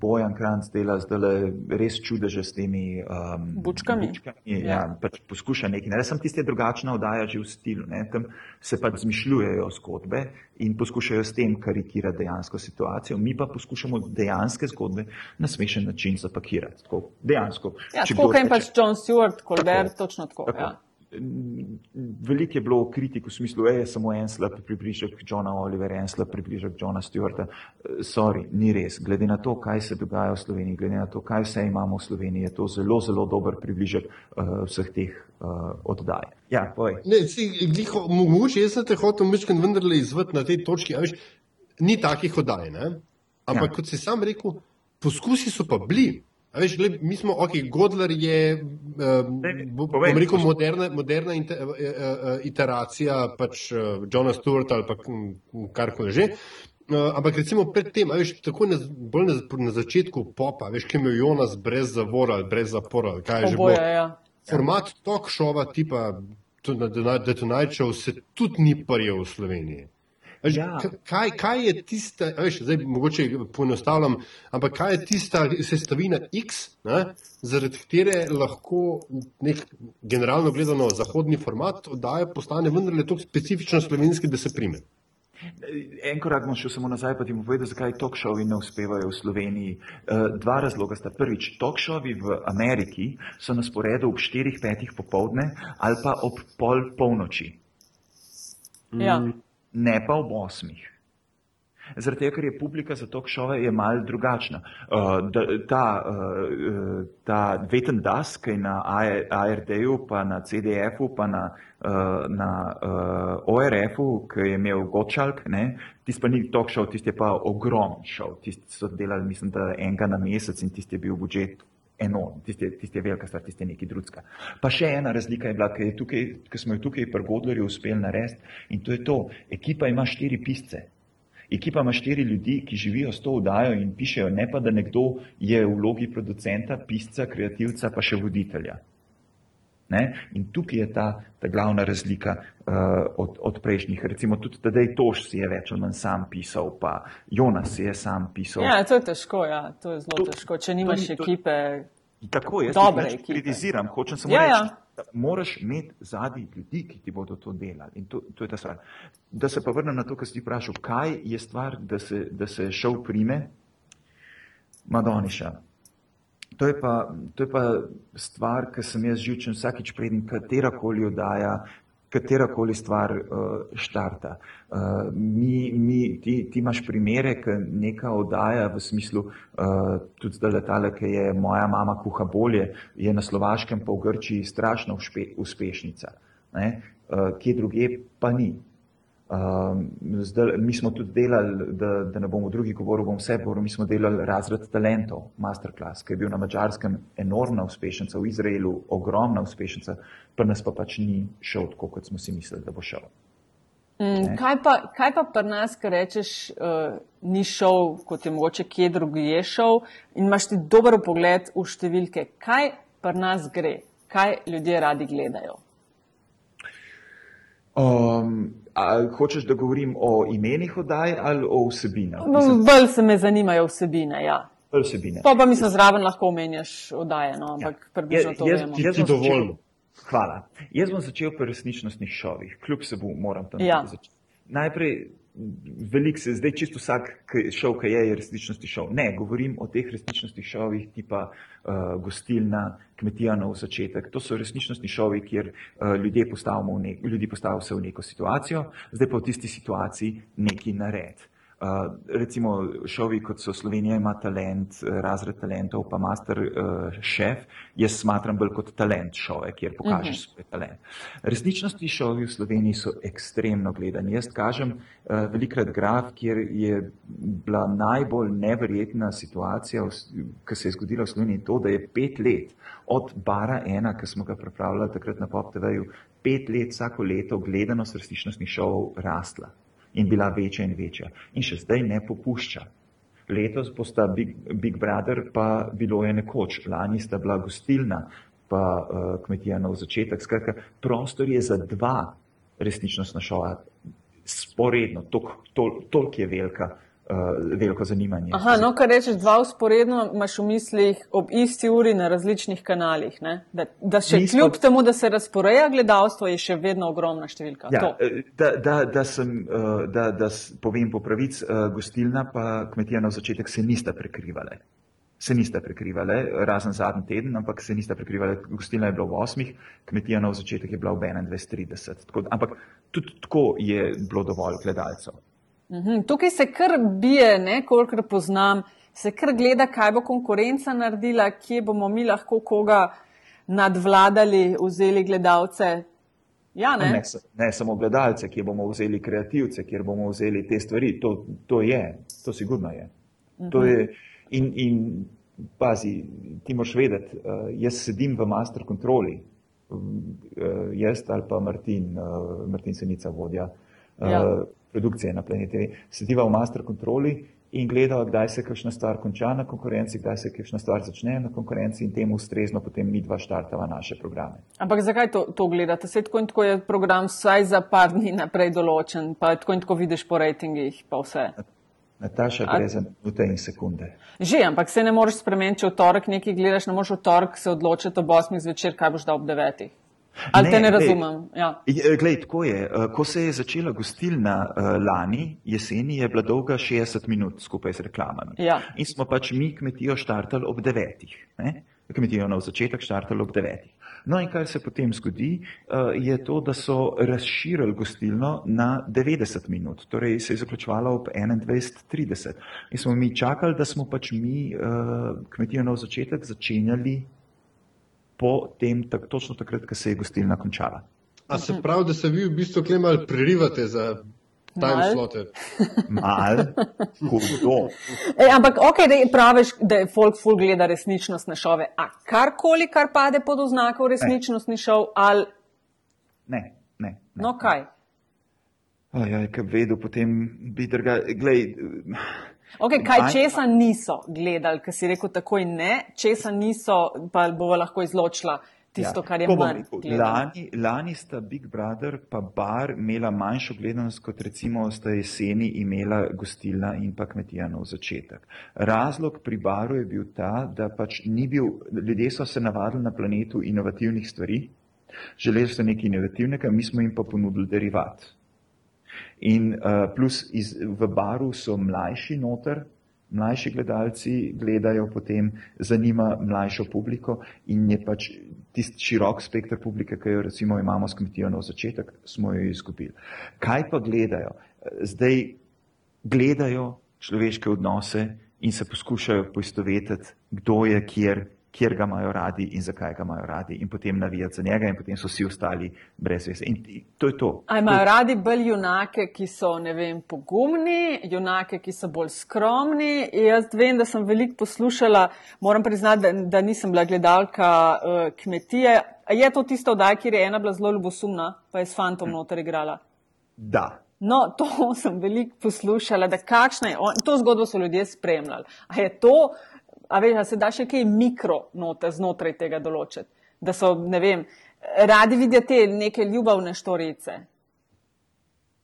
Bojan Kranc dela zdaj res čudeže s temi um, bučkami. bučkami ja. Ja, pač poskuša nekaj. Ne, sem tiste drugačne oddaja že v stilu. Ne, tam se pač zmišljujejo zgodbe in poskušajo s tem karikirati dejansko situacijo. Mi pa poskušamo dejanske zgodbe na smešen način zapakirati. Tako, dejansko. Ja, tako kot je pač John Stewart, Colbert, tako, točno tako. tako. Ja veliko je bilo kritik v smislu, da je samo en slab približek Johna Olivera, en slab približek Johna Stewarta. Sorry, ni res. Glede na to, kaj se dogaja v Sloveniji, glede na to, kaj vse imamo v Sloveniji, je to zelo, zelo dober približek uh, vseh teh uh, oddaj. Ja, ne, si, gliho, mogoče jaz sem te hotel mečken vendarle izvati na tej točki, veš, ni takih oddaj, ne? ampak ja. kot si sam rekel, poskusi so pa bili. Veš, gled, mi smo, ok, Godler je, um, bom rekel, moderna, moderna inter, uh, uh, iteracija pač uh, Johna Stewarta ali pa karkoli že. Uh, ampak recimo predtem, veš, tako na, bolj na, na začetku popa, veš, ki je imel Jonas brez zavora ali brez zapora, kaj je že bilo. Ja. Format talk showa tipa The Tonight Show se tudi ni prijel v Sloveniji. Ja. Kaj, kaj je tista, veš, zdaj mogoče poenostavljam, ampak kaj je tista sestavina X, ne, zaradi katere lahko nek generalno gledano zahodni format oddaje postane vendarle tako specifično slovenski, da se prime? En korak bom šel samo nazaj, pa ti bom povedal, zakaj talk-showi ne uspevajo v Sloveniji. Eh, dva razloga sta. Prvič, talk-showi v Ameriki so na sporedu ob 4-5 popovdne ali pa ob pol polnoči. Ja. Mm ne pa ob osmih. Zaradi tega, ker je publika za to šove je mal drugačna. Uh, da, ta, uh, ta Veten Das, ki je na ARD-u, pa na CDF-u, pa na, uh, na uh, ORF-u, ki je imel Gočalk, tisti pa ni talk show, tisti je pa ogromen show. Tisti so delali, mislim, da enega na mesec in tisti je bil budžet enorm, tiste, tiste velika stvar, tiste neki drugska. Pa še ena razlika je bila, ki, je tukaj, ki smo jo tukaj pri Godlerju uspeli narediti in to je to, ekipa ima štiri pisce. Ekipa ima štiri ljudi, ki živijo s to vdajo in pišejo, ne pa da nekdo je v vlogi producenta, pisca, kreativca, pa še voditelja. Ne? In tukaj je ta, ta glavna razlika uh, od, od prejšnjih. Recimo tudi Tadej Toš si je več ali manj sam pisal, pa Jonas si je sam pisal. Ja, to je težko, ja. to je zelo to, težko, če nimaš to, ekipe. Tako je, dobre jaz kritiziram, hočem samo ja, reči, ja. da moraš imeti zadnji ljudi, ki ti bodo to delali. In to, to je ta stvar. Da se pa vrnem na to, kar si ti vprašal, kaj je stvar, da se, da se šov prime, Madoniša. To je, pa, to je pa stvar, ki sem jaz živčen vsakič preden katerakoli oddaja, katerakoli stvar uh, štarta. Uh, mi, mi, ti, ti imaš primere, ki neka oddaja v smislu, uh, tudi zdaj letale, ki je moja mama kuha bolje, je na Slovaškem pa v Grčiji strašno uspe, uspešnica. Uh, kje druge pa ni. Um, zdaj, mi smo tudi delali, da, da ne bomo drugi govorili, bom vse govoril, mi smo delali razred talentov, masterclass, ki je bil na mačarskem enormna uspešnica, v Izraelu ogromna uspešnica, pa nas pa pač ni šel tako, kot smo si mislili, da bo šel. Mm, kaj, pa, kaj pa pri nas, ki rečeš, uh, ni šel, kot je mogoče kje drugi je šel, in imaš ti dober pogled v številke, kaj pri nas gre, kaj ljudje radi gledajo? Um, hočeš, da govorim o imenih oddaj ali o vsebinah? No, bolj se me zanimajo vsebine. Ja. vsebine. Pa, pa mislim, zraven lahko omenjaš oddaje, no, ampak ja. približno to jaz, vemo. jaz Ti bom začel- dovolj. Hvala. Jaz bom začel pri resničnostnih šovih, kljub se bo moram tam Ja. začeti. Najprej, velik se zdaj čisto vsak šov, ki je, je resničnostni šov. Ne, govorim o teh resničnostnih šovih, tipa uh, gostilna, kmetija nov začetek. To so resničnostni šovi, kjer uh, ljudje postavimo v nek, ljudi postavimo se v neko situacijo, zdaj pa v tisti situaciji neki nared. Uh, recimo šovi, kot so Slovenija ima talent, eh, razred talentov, pa master uh, šef, jaz smatram bolj kot talent šove, kjer pokažeš uh -huh. svoj talent. Resničnostni šovi v Sloveniji so ekstremno gledani. Jaz kažem uh, velikrat graf, kjer je bila najbolj neverjetna situacija, ki se je zgodila v Sloveniji, to, da je pet let od bara ena, ki smo ga pripravljali takrat na Pop TV-ju, pet let vsako leto gledanost resničnostnih šovov rasla in bila večja in večja. In še zdaj ne popušča. Letos bosta Big, Big Brother, pa bilo je nekoč, lani sta bila gostilna, pa uh, kmetija nov začetek. Skratka, prostor je za dva resničnostna šova, sporedno, toliko tol, tol je velika, veliko zanimanje. Aha, no, kar rečeš, dva usporedno imaš v mislih ob isti uri na različnih kanalih. Ne? Da, da še Mi smo- kljub temu, da se razporeja gledalstvo, je še vedno ogromna številka. Ja, To. eh, da, da, da, sem, eh, da, da povem po pravic, eh, gostilna pa kmetija na začetek se nista prekrivale. Se nista prekrivale, razen zadnji teden, ampak se nista prekrivale. Gostilna je bila v 8, kmetija na začetek je bila v 21.30. Tako, ampak tudi tako je bilo dovolj gledalcev. Mhm, Tukaj se kar bije, ne, kolikor poznam, se kar gleda, kaj bo konkurenca naredila, kje bomo mi lahko koga nadvladali, vzeli gledalce. Ja, ne? Ne, ne samo gledalce, kjer bomo vzeli kreativce, kjer bomo vzeli te stvari. To, to je, to sigurno je. To je in, in pazi, ti moraš vedeti, uh, jaz sedim v master kontroli, uh, jaz ali pa Martin, uh, Martin Senica vodja Ja. Produkcije na Planet TV, sediva v master kontroli in gleda, kdaj se kakšna stvar konča na konkurenci, kdaj se kakšna stvar začne na konkurenci in temu ustrezno potem mi dva štartava naše programe. Ampak zakaj to, to gledate? Se tako in tako je program vsaj za par dni naprej določen, pa tako in tako vidiš po rejtingih, pa vse. Nataša gre za minute in sekunde. Že, ampak se ne moreš spremeniti, če v torek nekaj gledaš, ne moreš v torek se odločiti ob 8 zvečer, kaj boš dal ob 9. Ali Ne, te ne glej. razumem? Ja. Je, Glej, tako je. Eh, Ko se je začela gostilna eh, lani, jeseni, je bila dolga 60 minut skupaj z reklamami. Ja. In smo pač mi kmetijo štartali ob 9. Ne? Kmetijo na začetek štartali ob 9. No in kar se potem zgodi, eh, je to, da so razširili gostilno na 90 minut, torej se je zaključovala ob 21.30. In smo mi čakali, da smo pač mi eh, kmetijo na začetek začenjali po tem, tak, točno takrat, ko se je gostilna končala. A se pravi, da se vi v bistvu klemal prerivate za time slote? Mal, hudo. E, ampak, ok, da praviš, da je folk ful gleda resničnostne šove. A karkoli, kar pade pod oznako resničnostni šov, ali Ne, ne. ne. no kaj? Ajaj, kaj vedel, potem bi druga. Glej, Ok, kaj Aj- česa niso gledali, ker si rekel takoj ne, česa niso, pa bova lahko izločila tisto, kar je tako bom manj rekel. gledano. Lani, lani sta Big Brother pa bar imela manjšo gledanost, kot recimo sta jeseni imela gostilna in pa kmetija nov začetek. Razlog pri baru je bil ta, da pač ni bil, ljudje so se navadili na planetu inovativnih stvari, želeli so nekaj inovativnega, mi smo jim pa ponudili derivat. In uh, plus iz, v baru so mlajši noter, mlajši gledalci gledajo potem, zanima mlajšo publiko in je pač tisti širok spektr publike, ki jo recimo imamo s kmetijo na začetek, smo jo izgubili. Kaj pa gledajo? Zdaj gledajo človeške odnose in se poskušajo poistovetiti, kdo je kjer kjer ga imajo radi in zakaj ga imajo radi, in potem navijati za njega, in potem so vsi ostali brez veze. In to je to. A imajo radi bolj junake, ki so, ne vem, pogumni, junake, ki so bolj skromni. Jaz vem, da sem veliko poslušala, moram priznati, da, da nisem bila gledalka uh, kmetije. A je to tisto oddaj, kjer je ena bila zelo ljubosumna, pa je s fantom noter igrala? Da. No, to sem veliko poslušala, da on, to zgodbo so ljudje spremljali. A je to, a veš, a se da še kaj mikronote znotraj tega določiti, da so, ne vem, radi vidijo te neke ljubavne štorice.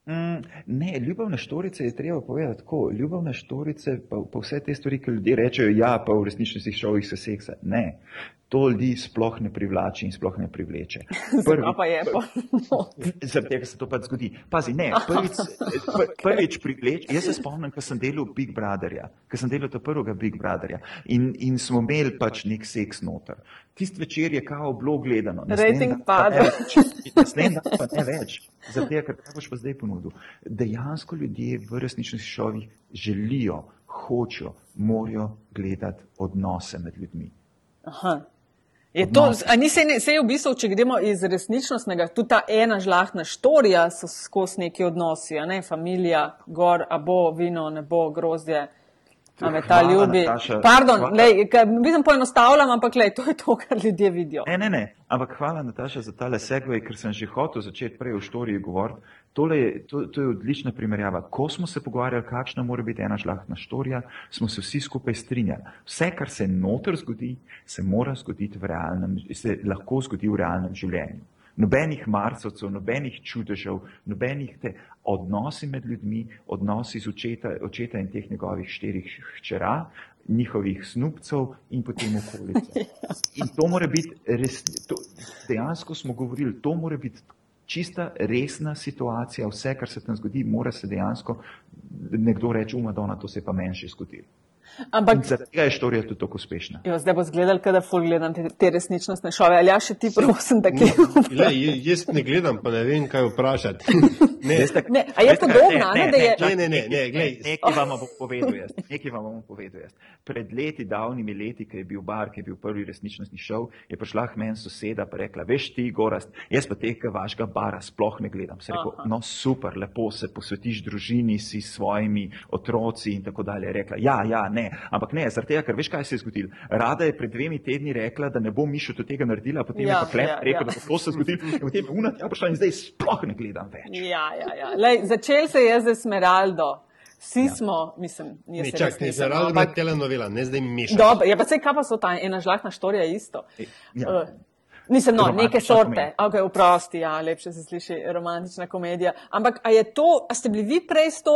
Mm, ne, ljubavne štorice je treba povedati tako. Ljubavne štorice, pa, pa vse te stvari, ki ljudje rečejo, ja, pa v resničnosti šovih se seksa. Ne, to ljudi sploh ne privlači in sploh ne privleče. Prvi, pa je pa. Zaradi tega se to pač zgodi. Pazi, ne, prvič, pr, prvič privleče. Jaz se spomnim, ko sem delal Big Brotherja, ko sem delal to prvega Big Brotherja in, in smo imeli pač nek seks noter. Tist večer je kao bilo gledano. Rating pada. Naslednji dan pa ne več. Zaradi tega, kaj boš pa zdaj ponudil. Dejansko ljudje v resničnosti šovih želijo, hočejo, morajo gledati odnose med ljudmi. Aha. Je to, a ni se, se je v bistvu, če gremo iz resničnostnega, tudi ta ena žlahtna štorija so skozi neki odnosi, ne, familija, gor, a bo vino, ne bo grozdje, a me ta ljubi. Nataša, Pardon, hvala. lej, mislim poenostavljam, ampak lej, to je to, kar ljudje vidijo. Ne, ne, ne. Ampak hvala, Nataša, za tale segway, ker sem že hotel začeti prej v štoriji govoriti. Tole je, to, to je odlična primerjava. Ko smo se pogovarjali, kakšna mora biti ena žlahtna štorija, smo se vsi skupaj strinjali. Vse, kar se noter zgodi, se mora zgoditi v realnem, se lahko zgodi v realnem življenju. Nobenih marsovcev, nobenih čudežev, nobenih te odnosi med ljudmi, odnosi z očeta, očeta in teh njegovih štirih hčera, njihovih snupcev in potem okolice. In to mora biti res, to, dejansko smo govorili, to mora biti čista resna situacija, vse, kar se tam zgodi, mora se dejansko nekdo reči, umadona, to se je pa meni še zgodilo. Ampak zaradi tega je štorija tudi tako uspešna. jo, zdaj bo zgledal, kada ful gledam te, te resničnostne šove. Ali ja, še ti prosim, da kaj. Le, jaz ne gledam, pa ne vem, kaj vprašati. Ne, Veste, Ne, a je veste kaj? podobno, a ne, da je- Ne, ne, ne, ne, glej. Nekaj vam bom povedal jaz. Nekaj vam bom povedal jaz. Pred leti, davnimi leti, ko je bil bar, ki je bil prvi resničnostni šov, je prišla k meni soseda in rekla, veš ti, Gorast, jaz pa tega vašega bara sploh ne gledam. Se rekel, Aha. no super, lepo se posvetiš družini, si s svojimi otroci in tako dalje. Je Rekla, ja, ja, ne, ampak ne, zaradi tega, ker veš, kaj se je zgodilo. Rada je pred dvemi tedni rekla, da ne bo Mišo do tega naredila, potem Ja, je pa klep ja, rekel, ja. da bo to se zgodilo, in potem je unat, ja, prišla in zdaj sploh ne gledam več. Ja, ja, ja. Lej, začel se je z Esmeraldo. Vsi ja. smo, mislim, ne, čak, res ne, nisem, zaradi ampak- telenovela, ne zdaj mešati. Dobro, ja, pa se kaj pa so ta ena žlahtna štorija isto. Ja. Uh, Nisem, no, neke sorte. Okay, vprosti, ja, lepše se sliši romantična komedija. Ampak a je to, a ste bili vi prej s to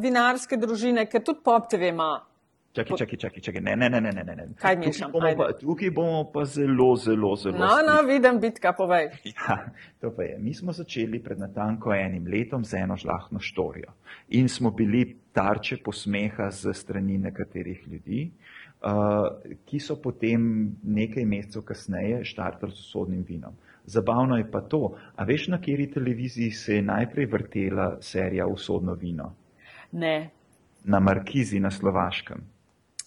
vinarske družine, ker tudi Pop TV ima? Čakaj, čakaj, čakaj, čakaj. Ne, ne, ne, ne, ne, ne. ne. Kaj bomo Ajde. Pa, tukaj bomo pa zelo, zelo, zelo. No, no, vidim, bitka, povej. Ja, to pa je. Mi smo začeli pred natanko enim letom z eno žlahno štorijo in smo bili tarče posmeha z strani nekaterih ljudi, uh, ki so potem nekaj mesecev kasneje štartali s sodnim vinom. Zabavno je pa to, a veš, na kateri televiziji se je najprej vrtela serija Usodno vino? Ne. Na Markizi na Slovaškem.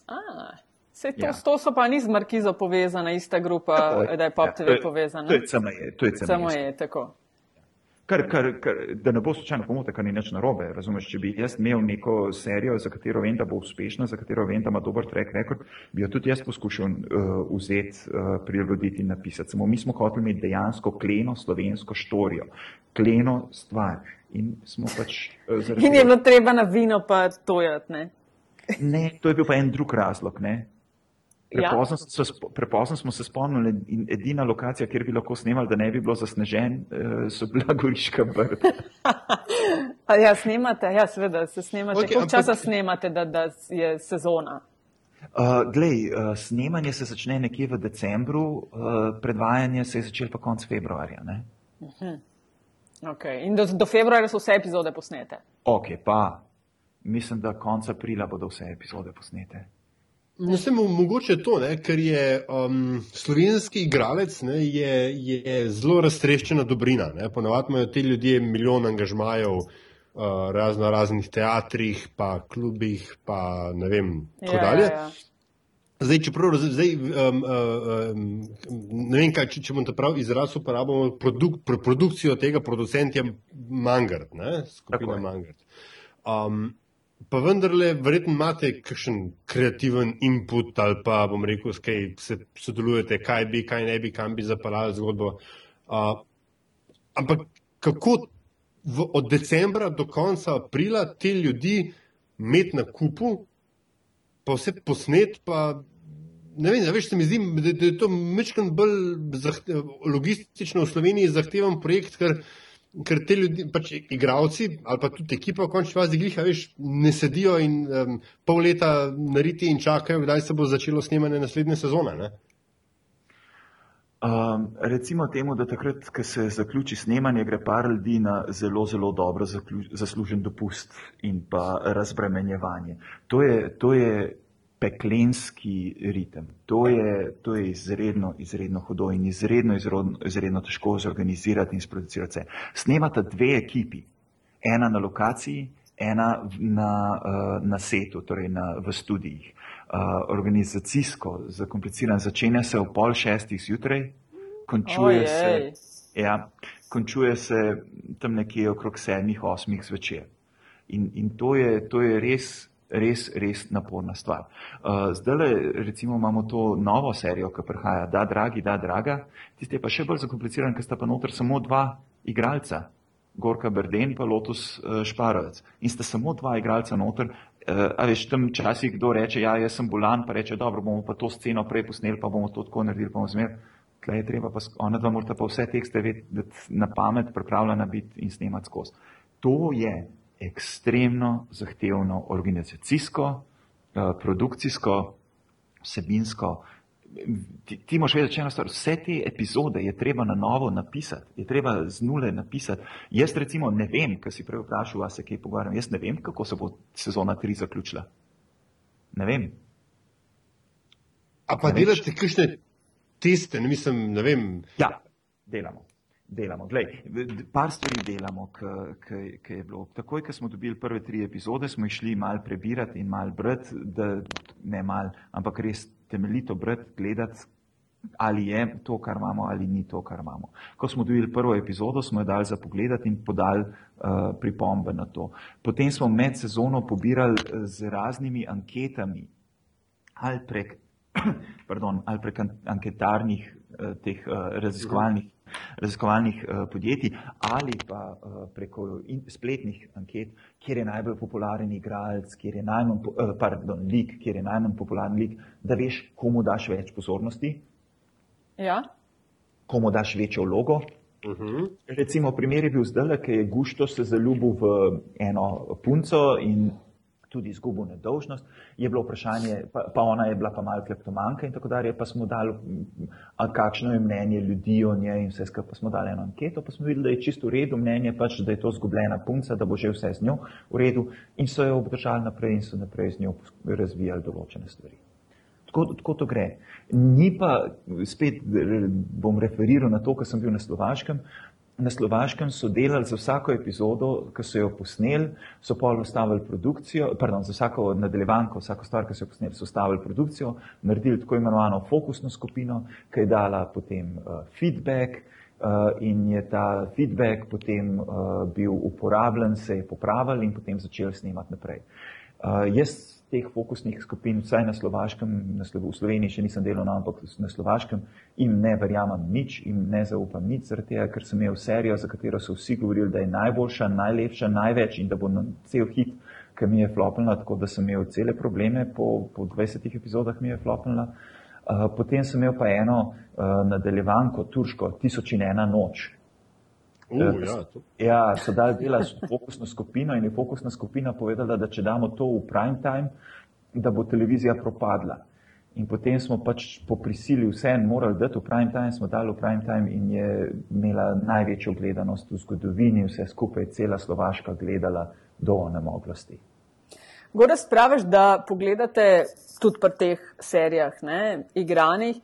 A, se to, Ja. to so pa ni z Markizo povezana, ista grupa, Tako ja, da je Pop Ja, TV to je- povezana. To je CME. To je CME. Samo je tako. Kar, kar, kar, da ne bo slučajno pomote, kar ni nič narobe. Razumeš, če bi jaz imel neko serijo, za katero vem, da bo uspešna, za katero vem, da ima dober track record, bi jo tudi jaz poskušal uh, vzeti, uh, prilagoditi in napisati. Samo mi smo hoteli imeti dejansko kleno slovensko štorijo, kleno stvar. In smo pač uh, In je bilo treba na vino pa tojati, ne? Ne, to je bil pa en drug razlog. Ne? Ja. Prepozno, so, spo- prepozno smo se spomnili in edina lokacija, kjer bi lahko snemali, da ne bi bilo zasnežen, eh, so bila Goriška brda. A ja, snemate, ja, seveda se snemate. Okay, Koliko ampak- časa snemate, da, da je sezona? Uh, glej, uh, snemanje se začne nekje v decembru, uh, predvajanje se je začelo pa konec februarja. Ne? Okay. In do, do februarja so vse epizode posnete. Ok, pa mislim, da konec aprila bodo vse epizode posnete. Mislim, mogoče je to, ne, ker je um, slovenski igralec ne, je, je zelo raztreščena dobrina. Ne. Ponavadi imajo ti ljudje milijon angažmajev uh, razno raznih teatrih, pa klubih, pa ne vem, tako Ja, dalje. ja, ja. Zdaj, čeprav zdaj, um, um, ne vem, kaj, če, če bom to prav izraz uporabljal, produk, pro, produkcijo tega producenta Mangard, ne? skupina Mangard. Um, pa vendarle, verjetno imate kakšen kreativen input ali pa bom rekel, s kaj se sodelujete, kaj bi, kaj ne bi, kam bi zapeljali zgodbo. Uh, ampak kako v, od decembra do konca aprila te ljudi imeti na kupu, pa vse posnet, pa ne vem, veš, se mi zdi, da, da je to mečkan bolj zahte, logistično v Sloveniji zahteven projekt, ker, ker te ljudi, pač igravci ali pa tudi ekipa v končni fazi gliha, veš, ne sedijo in um, pol leta nariti in čakajo, kdaj se bo začelo snemanje naslednje sezone. Ne? Um, recimo temu, da takrat, ko se zaključi snemanje, gre par ljudi na zelo, zelo dobro zaslužen dopust in pa razbremenjevanje. To je, to je peklenski ritem. To je, to je izredno, izredno hudo in izredno, izredno, izredno težko zorganizirati in sproducirati. Snemata dve ekipi, ena na lokaciji, ena na, uh, na setu, torej na, v studijih. Uh, organizacijsko, zakompliciran, začenja se ob pol šestih zjutraj, končuje se, ja, končuje se tam nekje okrog sedmih, osmih zvečer. In, in to, je, to je res res, res naporna stvar. Uh, zdaj, recimo, imamo to novo serijo, ki prihaja, da, dragi, da, draga. Tiste je pa še bolj zakompliciran, ker sta pa noter samo dva igralca, Gorka Berden in Lotus uh, Šparovec. In sta samo dva igralca noter. Uh, a veš, tam časih kdo reče, ja, jaz sem bolan, pa reče, dobro, bomo pa to sceno prej posneli, pa bomo to tako naredili, pa bomo zmer. Tleh je treba pa, ona dva morata pa vse tekste vedeti na pamet, pripravljena biti in snemati skozi. To je ekstremno zahtevno organizacijsko, eh, produkcijsko, vsebinsko. Ti, ti moš vedeti, če eno stvar, vse te epizode je treba na novo napisati, je treba z nule napisati. Jaz recimo ne vem, kaj si prej vprašal, a se kaj pogovarjam, jaz ne vem, kako se bo sezona tri zaključila. Ne vem. A pa delate kakšne teste, ne mislim, ne vem. Ja, delamo delamo. Glej, par stvari delamo, ki je bilo. Takoj, ko smo dobili prve tri epizode, smo išli mal prebirati in mal brati, da ne mal, ampak res temeljito brati, gledati, ali je to, kar imamo, ali ni to, kar imamo. Ko smo dobili prvo epizodo, smo jo dali za pogled in podali uh, pripombe na to. Potem smo med sezono pobirali eh, z raznimi anketami ali prek, pardon, ali prek anketarnih uh, teh uh, raziskovalnih raziskovalnih uh, podjetij ali pa uh, preko spletnih anket, kjer je najbolj popularen igralec, kjer je najmanj, uh, pardon, lik, kjer je najmanj popularen lik, da veš, komu daš več pozornosti. Ja. Komu daš večjo vlogo. Uh mhm. -huh. Recimo, primer je bil zdaj, ki je Gušto se zaljubil v eno punco in tudi izgubil nedolžnost, je bilo vprašanje, pa, pa ona je bila pa malo kleptomanka in tako dalje, pa smo dali, kakšno je mnenje ljudi o njej in vse skupaj, pa smo dali eno anketo, pa smo videli, da je čisto v redu mnenje, pač, da je to zgubljena punca, da bo že vse z njo v redu in so jo obdržali naprej in so naprej z njo razvijali določene stvari. Tako, tako to gre. Ni pa, spet bom referiral na to, kar sem bil na Slovaškem, na Slovaškem so delali za vsako epizodo, ki so jo posneli, so pa ustavili produkcijo, pardon, za vsako nadaljevanko, vsako stvar, ki so jo posneli, so ustavili produkcijo, naredili tako imenovano fokusno skupino, ki je dala potem uh, feedback uh, in je ta feedback potem uh, bil uporabljen, se je popravil in potem začel snemati naprej. Uh, jaz teh fokusnih skupin, vsaj na Slovaškem, na Slo v Sloveniji še nisem delal, no, ampak na Slovaškem, jim ne verjamem nič, jim ne zaupam nič, zaradi tega, ker sem imel serijo, za katero so vsi govorili, da je najboljša, najlepša, največ in da bo cel hit, ki mi je flopnila, tako da sem imel cele probleme, po, po 20 epizodah mi je flopnila. Uh, potem sem imel pa eno uh, nadaljevanko, turško, tisoč in ena noč, Uh, ja, ja, so dali delati fokusno skupino in je fokusna skupina povedala, da če damo to v prime time, da bo televizija propadla. In potem smo pač po prisili vse en morali dati v prime time, smo dali v prime time in je imela največjo gledanost v zgodovini, vse skupaj, cela Slovaška gledala do onemoglosti. Gore spraviš, da pogledate tudi pri teh serijah, ne, igranih,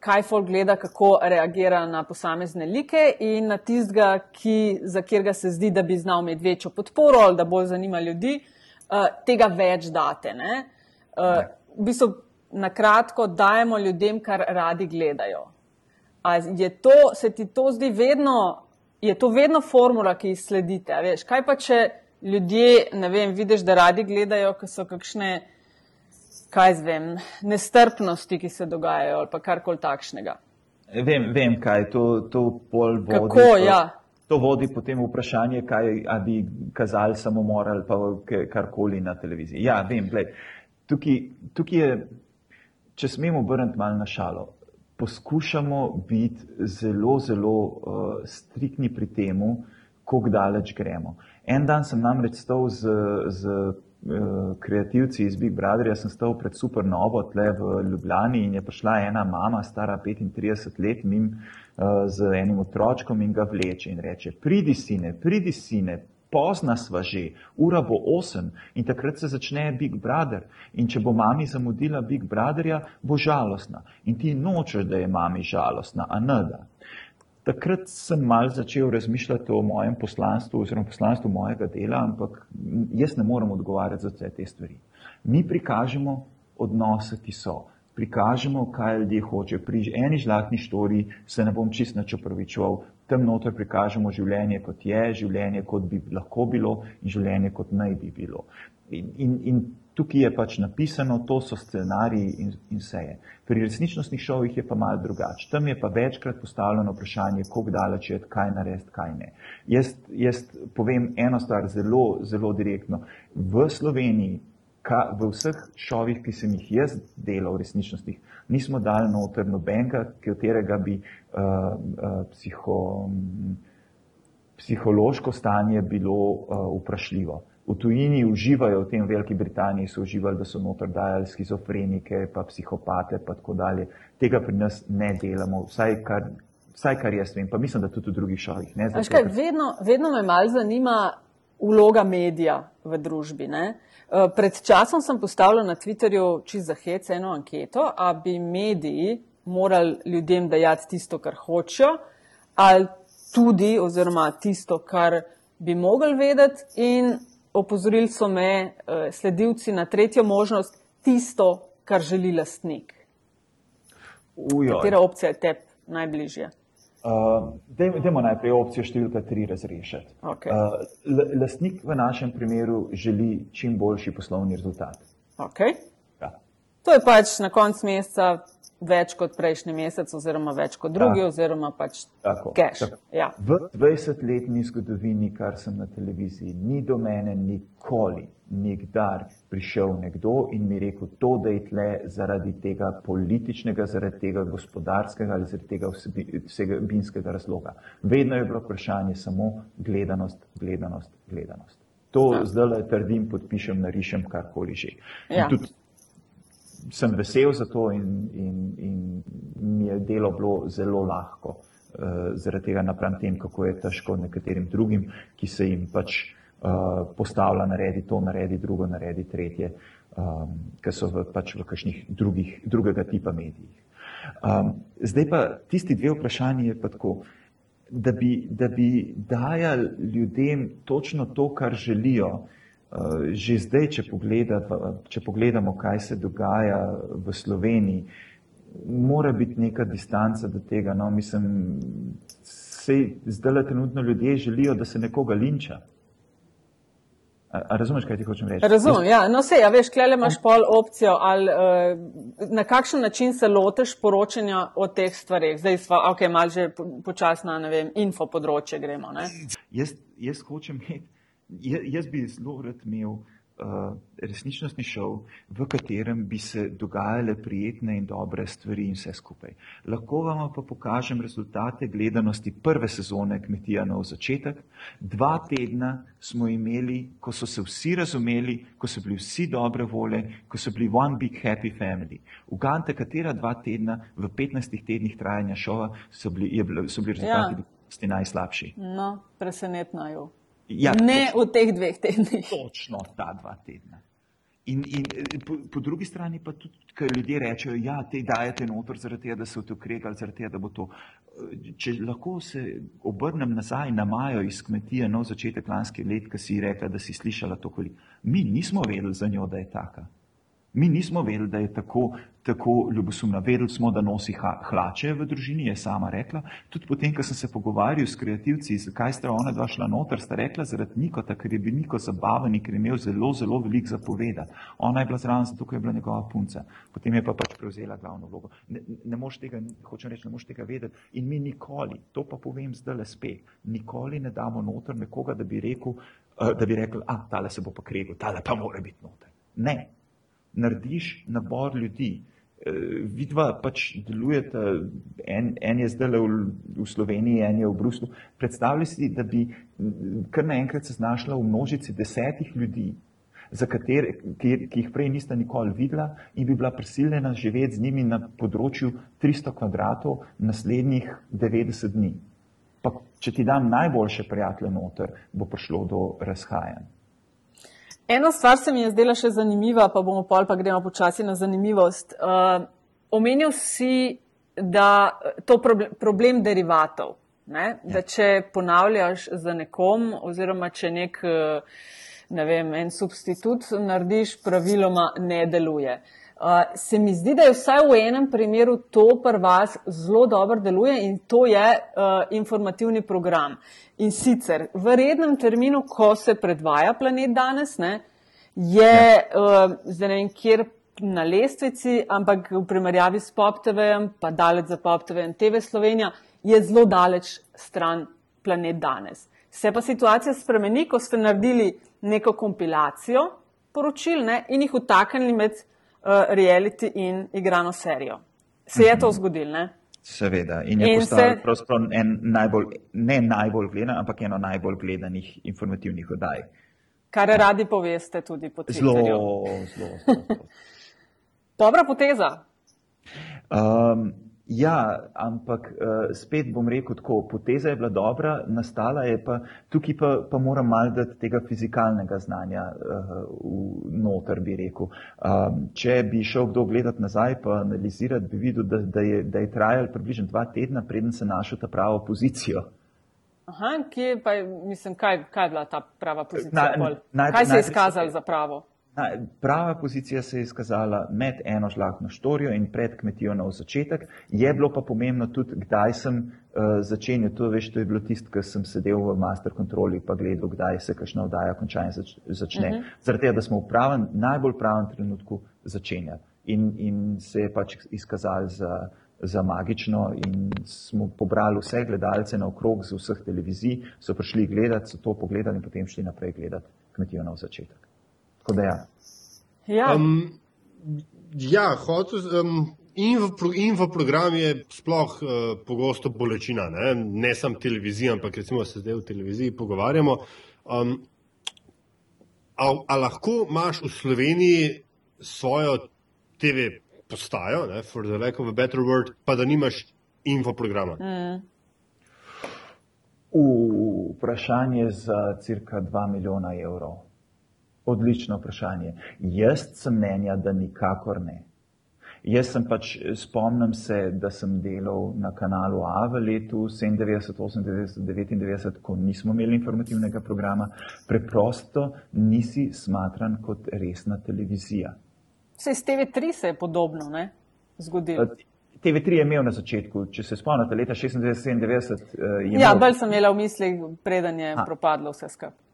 kaj folk gleda, kako reagira na posamezne like in na tistega, za katerega se zdi, da bi znal imeti večjo podporo ali da bolj zanima ljudi, uh, tega več date. Uh, v bistvu, na kratko dajemo ljudem, kar radi gledajo. A je to, se ti to zdi vedno, je to vedno formula, ki jih sledite? Veš, kaj pa če ljudje, ne vem, vidiš, da radi gledajo, ker so kakšne, kaj zvem, nestrpnosti, ki se dogajajo ali pa karkoli takšnega? Vem, vem kaj to, to pol vodi. Kako, ja. To vodi potem vprašanje, kaj bi kazali samomor ali pa karkoli na televiziji. Ja, vem, gled. Tukaj, tukaj je, če smemo obrniti malo na šalo, poskušamo biti zelo, zelo uh, striktni pri temu, kako daleč gremo. En dan sem namreč stal z, z kreativci iz Big Brotherja, sem stal pred Supernovo tle v Ljubljani in je prišla ena mama, stara 35 let, mim uh, z enim otročkom in ga vleče in reče: Pridi sine, pridi sine, pozna sva že, ura bo osem in takrat se začne Big Brother. In če bo mami zamudila Big Brotherja, bo žalostna. In ti nočeš, da je mami žalostna, a ne da. Takrat sem mal začel razmišljati o mojem poslanstvu oziroma poslanstvu mojega dela, ampak jaz ne morem odgovarjati za vse te stvari. Mi prikažemo odnose, ki so. Prikažemo, kaj ljudje hoče. Pri eni žlahtni štori se ne bom čist nač opravičoval, tam noter prikažemo življenje, kot je, življenje, kot bi lahko bilo in življenje, kot naj bi bilo. In, in, in tukaj je pač napisano, to so scenariji in, in vse je. Pri resničnostnih šovih je pa malo drugače. Tam je pa večkrat postavljeno vprašanje, kako daleč je, kaj narediti, kaj ne. Jaz, jaz povem eno stvar zelo, zelo direktno. V Sloveniji, ka, v vseh šovih, ki sem jih jaz delal v resničnostih, nismo dali noter nobenega, katerega bi uh, uh, psiho, um, psihološko stanje bilo uh, vprašljivo. V tujini uživajo, v tem Veliki Britaniji so uživali, da so noter dajali schizofrenike, pa psihopate, pa tako dalje. Tega pri nas ne delamo, vsaj kar, vsaj kar jaz vem, pa mislim, da tudi v drugih šovih. Vedno, vedno me mal zanima vloga medija v družbi. Ne? Eh, pred časom sem postavila na Twitterju čez za hec eno anketo, a bi mediji morali ljudem dajati tisto, kar hočejo, ali tudi, oziroma tisto, kar bi mogli vedeti, in opozorili so me eh, sledilci na tretjo možnost, tisto, kar želi lastnik. Ujoj. Katera opcija je tebi najbližje? Uh, Dajmo najprej opcijo številka tri razrešiti. Okay. Uh, lastnik v našem primeru želi čim boljši poslovni rezultat. Okay. Ja. To je pač na koncu meseca več kot prejšnji mesec, oziroma več kot drugi, ja. oziroma pač cash. Ja. V 20-letni zgodovini, kar sem na televiziji, ni do mene nikoli nikdar prišel nekdo in mi rekel, to da je tle zaradi tega političnega, zaradi tega gospodarskega ali zaradi tega vsebinskega razloga. Vedno je bilo vprašanje samo gledanost, gledanost, gledanost. To ja. zdaj le trdim, podpišem, narišem, karkoli že. Ja. Sem vesel za to in, in, in mi je delo bilo zelo lahko, uh, zaradi tega napram tem, kako je težko nekaterim drugim, ki se jim pač uh, postavlja, naredi to, naredi drugo, naredi tretje, um, ker so v, pač v kakšnih drugih, drugega tipa medijih. Um, zdaj pa tisti dve vprašanji je pa tako, da bi, da bi dajali ljudem točno to, kar želijo. Uh, že zdaj, če, pogleda, če pogledamo, kaj se dogaja v Sloveniji, mora biti neka distanca do tega. No, mislim, zdaj le trenutno ljudje želijo, da se nekoga linča. A, a razumeš, kaj ti hočem reči? Razumem, ja. No, se, ja, veš, klele imaš pol opcijo, ali uh, na kakšen način se loteš poročanja o teh stvarih. Zdaj smo, ok, malo že počasno, ne vem, info področje gremo. Jaz, jaz hočem imeti, jaz bi zelo rad imel uh, resničnostni šov, v katerem bi se dogajale prijetne in dobre stvari in vse skupaj. Lahko vam pa pokažem rezultate gledanosti prve sezone Kmetija nov začetek. Dva tedna smo imeli, ko so se vsi razumeli, ko so bili vsi dobre vole, ko so bili one big happy family. Ugante, katera dva tedna v 15 tednih trajanja šova so bili, je, so bili rezultati ja. najslabši. No, presenetno je. Ja, ne točno, v teh dveh tednih. Točno ta dva tedna. In, in po, po drugi strani pa tudi, ker ljudje rečejo, da ja, te dajete noter zaradi tega, da se v to ukregali, zaradi tega, da bo to. Če lahko se obrnem nazaj na Majo iz kmetije, nov začetek lanske let, ki si rekla, da si slišala to, koliko. Mi nismo vedeli za njo, da je taka. Mi nismo vedeli, da je tako, tako ljubosumna. Vedeli smo, da nosi hlače v družini, je sama rekla. Tudi potem, ko sem se pogovarjal s kreativci, zakaj sta ona dva šla noter, sta rekla zaradi Nikota, ker je bil Niko zabaven in ker je imel zelo, zelo veliko zapovedati. Ona je bila zraven, zato je bila njegova punca. Potem je pa pač prevzela glavno vlogo. Ne, ne moš tega, hočem reči, ne moš tega vedeti. In mi nikoli, to pa povem zdaj le spet, nikoli ne damo noter nekoga, da bi rekel, eh, da bi rekel, a, tale se bo pa kregel, tale pa mora biti noter. Ne, narediš nabor ljudi. Eh, vidva pač delujete, en, en je zdaj v, v Sloveniji, en je v Bruslu. Predstavljaj si, da bi kar naenkrat se znašla v množici desetih ljudi, katere, ki, ki jih prej nista nikoli videla in bi bila prisiljena živeti z njimi na področju 300 kvadratov naslednjih 90 dni. Pa, če ti dam najboljše prijatelje noter, bo prišlo do razhajanj. Ena stvar se mi je zdela še zanimiva, pa bomo pol, pa gremo počasi na zanimivost. Uh, omenil si, da to problem, problem derivatov, ne? Ja. da če ponavljaš za nekom, oziroma če nek, ne vem, en substitut narediš, praviloma ne deluje. Uh, se mi zdi, da je vsaj v enem primeru to pri vas zelo dobro deluje in to je uh, informativni program. In sicer v rednem terminu, ko se predvaja planet danes, ne, je uh, zdaj ne vem, kjer na lestvici, ampak v primerjavi s PopTV-jem, pa daleč za PopTV-jem, TV Slovenija, je zelo daleč stran planet danes. Se pa situacija spremeni, ko ste naredili neko kompilacijo poročil ne, in jih utaknili med uh, reality in igrano serijo. Se je to mhm. zgodilo, ne? Seveda. In je postal se... en najbolj, ne najbolj gledan, ampak eno najbolj gledanih informativnih oddaj. Kar radi poveste tudi po Twitterju. Zelo, zelo, zelo. Dobra poteza. Um, ja, ampak uh, spet bom rekel tako, poteza je bila dobra, nastala je pa, tukaj pa, pa moram malo dati tega fizikalnega znanja uh, v noter, bi rekel. Um, če bi šel kdo gledati nazaj pa analizirati, bi videl, da, da, je, da je trajal približno dva tedna, preden se našel ta pravo pozicijo. Aha, kje pa je, mislim, kaj, kaj je bila ta prava pozicija? Na, na, kaj se je izkazalo za pravo? Prava pozicija se je izkazala med eno žlahno štorijo in pred kmetijo na začetek. Je bilo pa pomembno tudi, kdaj sem uh, začenjal. To, veš, to je bilo tisto, kar sem sedel v master kontroli in gledal, kdaj se kakšna oddaja končanja zač začne. Uh mhm. -huh. Zaradi tega, da smo v pravem, najbolj pravem trenutku začenjali. In, in se je pač izkazal za, za magično, in smo pobrali vse gledalce na okrog z vseh televizij, so prišli gledati, so to pogledali in potem šli naprej gledati kmetijo na začetek. Tako da ja. Ja, um, ja hotel, um, info, info program je sploh uh, pogosto bolečina, ne, ne samo televizija, ampak recimo se zdaj v televiziji pogovarjamo. Um, a, a lahko imaš v Sloveniji svojo TV postajo, ne, for the lack of a better word, pa da nimaš info programa? Mm. Vprašanje za cirka 2 milijona evrov. Odlično vprašanje. Jaz sem mnenja, da nikakor ne. Jaz sem pač, spomnim se, da sem delal na kanalu A v letu 97, 98, 99, ko nismo imeli informativnega programa. Preprosto nisi smatran kot resna televizija. Se iz TV3 se je podobno ne? zgodilo. TV3 je imel na začetku, če se spomnite, leta 96, 97. Ja, bolj sem imela v mislih, preden je ha. propadlo vse skupaj.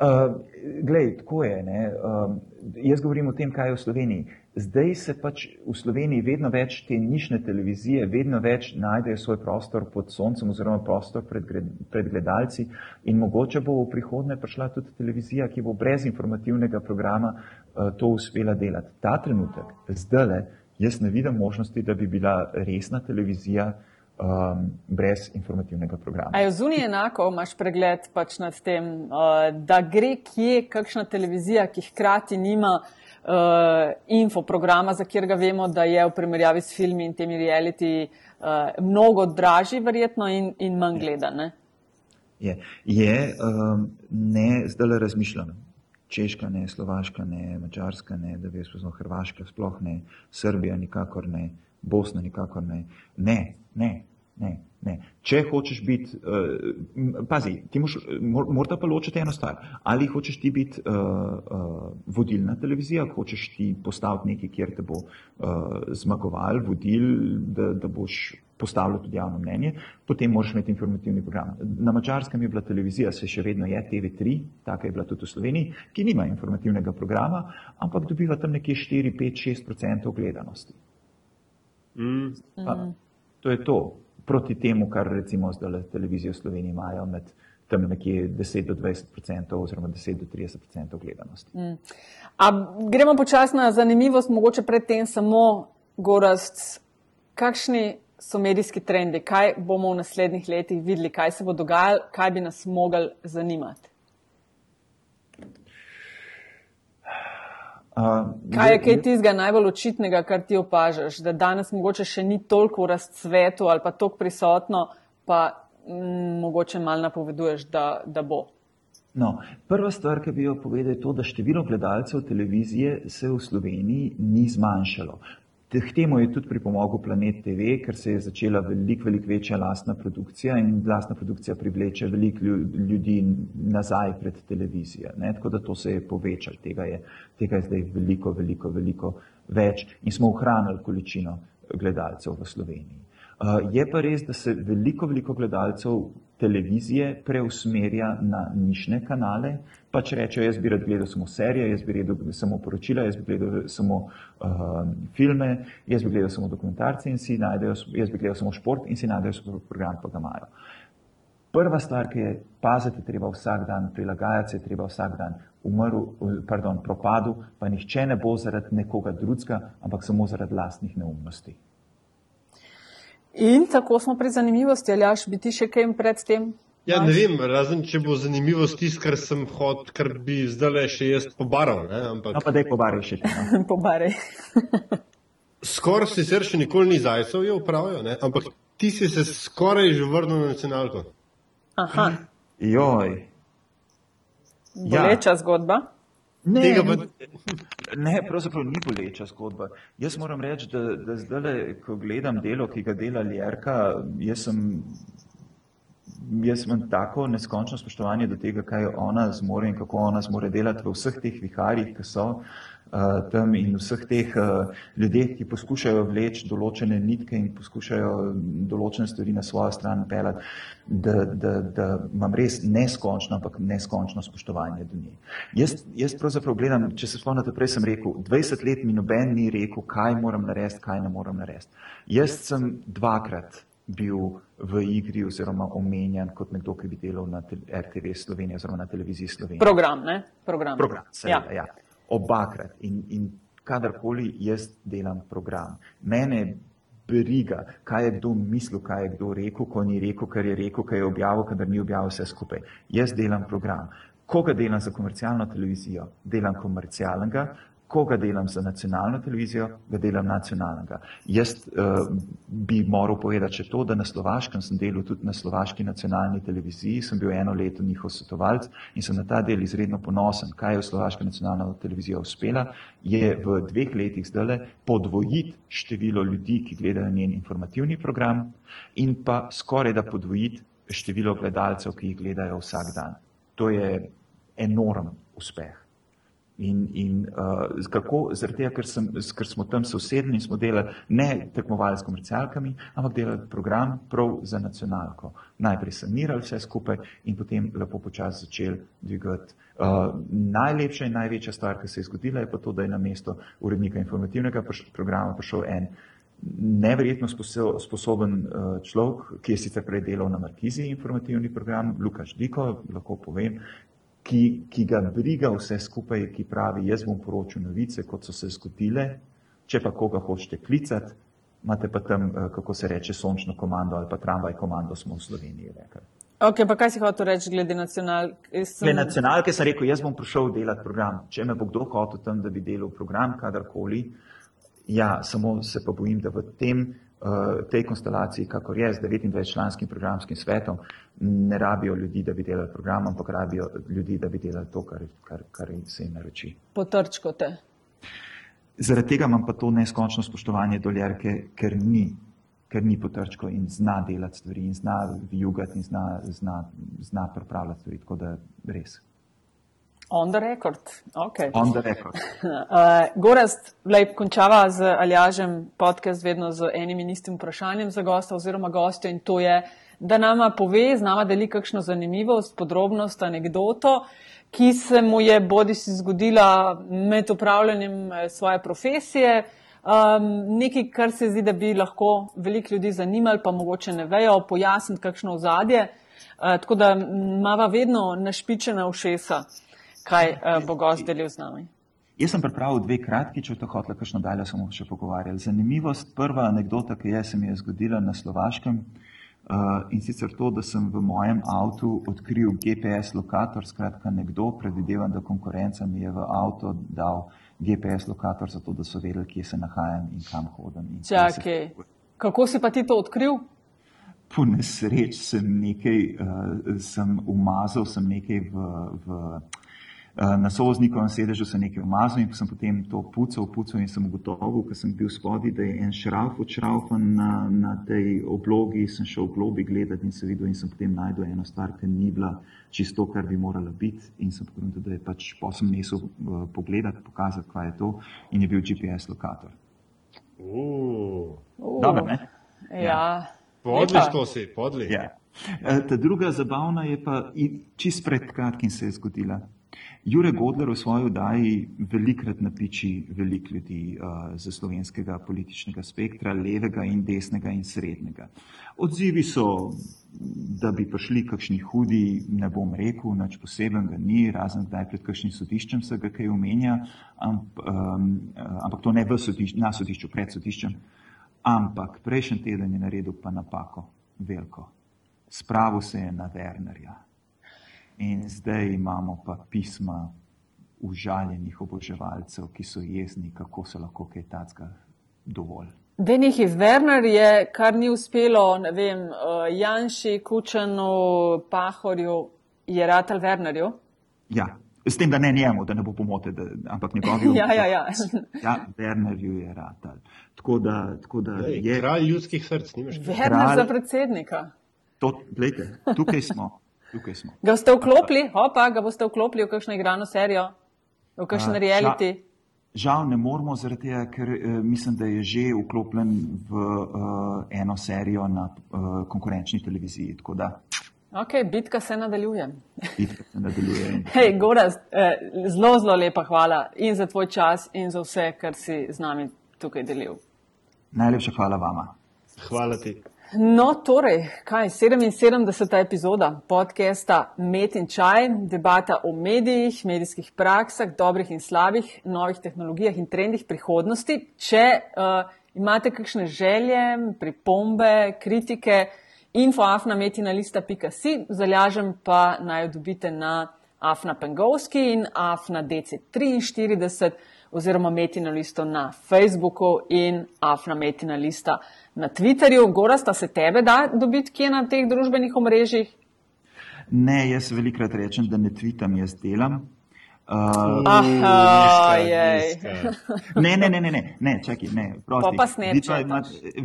Uh, glej, tako je. Uh, jaz govorim o tem, kaj je v Sloveniji. Zdaj se pač v Sloveniji vedno več te nišne televizije, vedno več najdejo svoj prostor pod soncem oziroma prostor pred, pred gledalci in mogoče bo v prihodnje prišla tudi televizija, ki bo brez informativnega programa uh, to uspela delati. Ta trenutek, zdaj, jaz ne vidim možnosti, da bi bila resna televizija uh, um, brez informativnega programa. A je zunaj enako, imaš pregled pač nad tem, uh, da gre kje kakšna televizija, ki hkrati nima uh, infoprograma, za kjer ga vemo, da je v primerjavi s filmi in temi reality uh, mnogo dražji verjetno in, in manj gledan. Je, je um, ne, zdaj le razmišljam. Češka ne, Slovaška ne, Mačarska ne, da bi jaz poznal Hrvaška, sploh ne, Srbija nikakor ne, Bosna nikakor ne. Ne, ne, ne. Ne. Če hočeš biti, uh, pazi, ti moš, mor, morate pa ločiti eno stvar. Ali hočeš ti biti uh, uh, vodilna televizija, hočeš ti postaviti nekaj, kjer te bo uh, zmagoval, vodil, da, da boš postavljal tudi javno mnenje, potem moraš imeti informativni program. Na mačarskem je bila televizija, se še vedno je TV3, taka je bila tudi v Sloveniji, ki nima informativnega programa, ampak dobiva tam nekje 4, 5, 6 odstotkov gledanosti. Mm. Pa, to je to proti temu, kar recimo zdaj televizijo v Sloveniji imajo med tam nekje 10 do 20 odstotkov oziroma 10 do 30 odstotkov gledanosti. Mm. Gremo počasi na zanimivost, mogoče predtem samo Gorast. Kakšni so medijski trendi, kaj bomo v naslednjih letih videli, kaj se bo dogajalo, kaj bi nas mogli zanimati? Uh, kaj je kaj tistega najbolj očitnega, kar ti opažaš, da danes mogoče še ni toliko v razcvetu ali pa toliko prisotno, pa m, mogoče malo napoveduješ, da, da bo? No, prva stvar, ki bi jo povedal, je to, da število gledalcev televizije se v Sloveniji ni zmanjšalo. K temu je tudi pripomogel Planet TV, ker se je začela veliko, veliko večja lastna produkcija in lastna produkcija privleče veliko ljudi nazaj pred televizijo. Ne? Tako da to se je povečalo, tega je, tega je zdaj veliko, veliko, veliko več in smo ohranili količino gledalcev v Sloveniji. Uh, je pa res, da se veliko, veliko gledalcev televizije preusmerja na nišne kanale, pač rečejo, jaz bi rad gledal samo serije, jaz bi gledal samo poročila, jaz bi gledal samo uh, filme, jaz bi gledal samo dokumentarce in si najdejo, jaz bi gledal samo šport in si najdejo svoj program, pa ga imajo. Prva stvar, ki je paziti, treba vsak dan prilagajati, se treba vsak dan umrl, pardon, propadu, pa nihče ne bo zaradi nekoga drugega, ampak samo zaradi lastnih neumnosti. In tako smo pri zanimivosti, ali jaš bi ti še kaj pred tem? Ja, ne vem, razen če bo zanimivost tisto, kar sem hod, kar bi zdaj le še jaz pobaral. Ne, ampak... No, pa da je pobaraj še. No. pobaraj. skoraj si se še nikoli ni zajcev, je upravijo, ampak ti si se skoraj že vrnil na nacionalko. Aha. Joj. Boleča ja. zgodba. Ne, Tega pa... ne, pravzaprav ni boleča zgodba. Jaz moram reči, da, da zdaj, ko gledam delo, ki ga dela Ljerka, jaz sem. Jaz imam tako neskončno spoštovanje do tega, kaj ona zmore in kako ona zmore delati v vseh teh viharjih, ki so. Eh, tam in vseh teh uh, ljudeh, ki poskušajo vleči določene nitke in poskušajo določene stvari na svojo stran pelati, da, da, da imam res neskončno, ampak neskončno spoštovanje do nje. Jaz, jaz pravzaprav gledam, če se spomnite, prej sem rekel, 20 let mi noben ni rekel, kaj moram narediti, kaj ne moram narediti. Jaz sem dvakrat bil v igri oziroma omenjen kot nekdo, ki bi delal na RTV Slovenije oziroma na televiziji Slovenije. Program, ne? Program. Program, seveda, ja. ja obakrat in, in kadarkoli jaz delam program. Mene briga, kaj je kdo mislil, kaj je kdo rekel, ko ni rekel, kar je rekel, kaj je objavil, kadar ni objavil vse skupaj. Jaz delam program. Koga delam za komercialno televizijo? Delam komercialnega, koga delam za nacionalno televizijo, ga delam nacionalnega. Jaz uh, bi moral povedati še to, da na Slovaškem sem delal tudi na Slovaški nacionalni televiziji, sem bil eno leto njihov svetovalc in sem na ta del izredno ponosen. Kaj je Slovaška nacionalna televizija uspela, je v dveh letih zdaj podvojiti število ljudi, ki gledajo njen informativni program in pa skoraj da podvojiti število gledalcev, ki jih gledajo vsak dan. To je enorm uspeh. In, in uh, kako? Zaradi tega, ker, sem, ker smo tam sosedni in smo delali ne tekmovali s komercialkami, ampak delali program prav za nacionalko. Najprej sanirali vse skupaj in potem lepo počasi začeli dvigati. Uh, najlepša in največja stvar, ki se je zgodila, je pa to, da je na mesto urednika informativnega programa prišel en neverjetno sposoben človek, ki je sicer prej delal na Markizi informativni program, Lukaš Diko, lahko povem, ki, ki ga briga vse skupaj, ki pravi, jaz bom poročil novice, kot so se zgodile, če pa koga hočete klicati, imate pa tam, eh, kako se reče, sončno komando ali pa tramvaj komando smo v Sloveniji rekli. Ok, pa kaj si hotel reči glede nacionalke? Sem... Glede nacionalke sem rekel, jaz bom prišel delati program. Če me bo kdo hotel tam, da bi delal program, kadarkoli, ja, samo se pa bojim, da v tem tej konstelaciji, kakor je z 29-članskim programskim svetom, ne rabijo ljudi, da bi delali program, ampak rabijo ljudi, da bi delali to, kar, kar, kar se jim naroči. Potrčkote. Zaradi tega imam pa to neskončno spoštovanje do Ljerke, ker ni ker ni potrčko in zna delati stvari, in zna jugati, in zna, zna, zna pripravljati stvari. Tako da res. On the record. Okay. On the record. Uh, Gorast, lej, končava z Aljažem podcast vedno z enim in istim vprašanjem za gosta oziroma gostjo in to je, da nama pove, z nama deli kakšno zanimivost, podrobnost, anegdoto, ki se mu je bodi si zgodila med upravljanjem eh, svoje profesije, um, nekaj, kar se zdi, da bi lahko veliko ljudi zanimali, pa mogoče ne vejo, pojasniti kakšno ozadje. Uh, tako da mava vedno našpičena ušesa kaj uh, bo gost delil z nami. Jaz sem pripravil dve kratki, če to hotla, kakšno dalje smo še pogovarjali. Zanimivost, prva anekdota, ki je se mi je zgodila na Slovaškem uh, in sicer to, da sem v mojem avtu odkril GPS lokator, skratka nekdo, predvidevam, da konkurenca mi je v avto dal GPS lokator, zato da so vedeli, kje se nahajam in kam hodim. In Čakaj, se... kako si pa ti to odkril? Po nesreč sem nekaj, uh, sem umazal, sem nekaj v, v na sovoznikovem sedežu se nekaj umazal in sem potem to pucal, pucal in sem ugotovil, ker sem bil spodaj, da je en šrauf odšraufan na, na tej oblogi, sem šel v globi gledati in se videl in sem potem najdel eno stvar, ki ni bila čisto, kar bi morala biti in sem potem da je pač posem nesel uh, pogledati, pokazati, kaj je to in je bil GPS lokator. Uh. Dobro, ne? Ja. ja. Podli to si, podli. Ja. Eh, ta druga zabavna je pa čist pred kratkim se je zgodila. Jure Godler v svoji oddaji velikrat napiči veliko ljudi uh, z slovenskega političnega spektra, levega in desnega in srednjega. Odzivi so, da bi prišli kakšni hudi, ne bom rekel, nič posebenega ni, razen zdaj pred kakšnim sodiščem se ga kaj omenja, amp, um, ampak to ne sodišč, na sodišču, pred sodiščem. Ampak prejšnji teden je naredil pa napako, veliko. Spravo se je na Wernerja. In zdaj imamo pa pisma užaljenih oboževalcev, ki so jezni, kako se lahko kaj takega dovolj. Denih iz Werner je, kar ni uspelo, ne vem, uh, Janši, Kučanu, Pahorju, je ratal Wernerju. Ja, s tem, da ne njemu, da ne bo pomote, da, ampak njegovi. ja, ja, ja. ja, Wernerju je ratal. Tako da, tako da Dej, je. Kralj ljudskih src, nimaš kaj. Werner kralj... za predsednika. To, gledajte, tukaj smo. Tukaj smo. Ga boste vklopili, opa, ga boste vklopili v kakšno igrano serijo, v kakšen reality? Žal, žal ne moramo, zaradi tega, ker uh, mislim, da je že vklopljen v uh, eno serijo na uh, konkurenčni televiziji. Ok, bitka se nadaljuje. Bitka se nadaljuje. Hej, Goraz, zelo, zelo lepa hvala in za tvoj čas in za vse, kar si z nami tukaj delil. Najlepša hvala vama. Hvala ti. No, torej, kaj 77. epizoda podcasta Met in Čaj, debata o medijih, medijskih praksah, dobrih in slabih, novih tehnologijah in trendih prihodnosti. Če uh, imate kakšne želje, pripombe, kritike, infoafnametinalista.si, zalažem pa naj jo dobite na Afna Pengovski in Afna DC43 oziroma Metinalisto na Facebooku in Afna Metinalista na Twitterju. Gora sta se tebe da dobiti kje na teh družbenih omrežjih? Ne, jaz velikrat rečem, da ne tvitam, jaz delam. Uh, Aha, ne, ne, ne, ne, ne, ne, čakaj, ne, prosti. Pa snepče.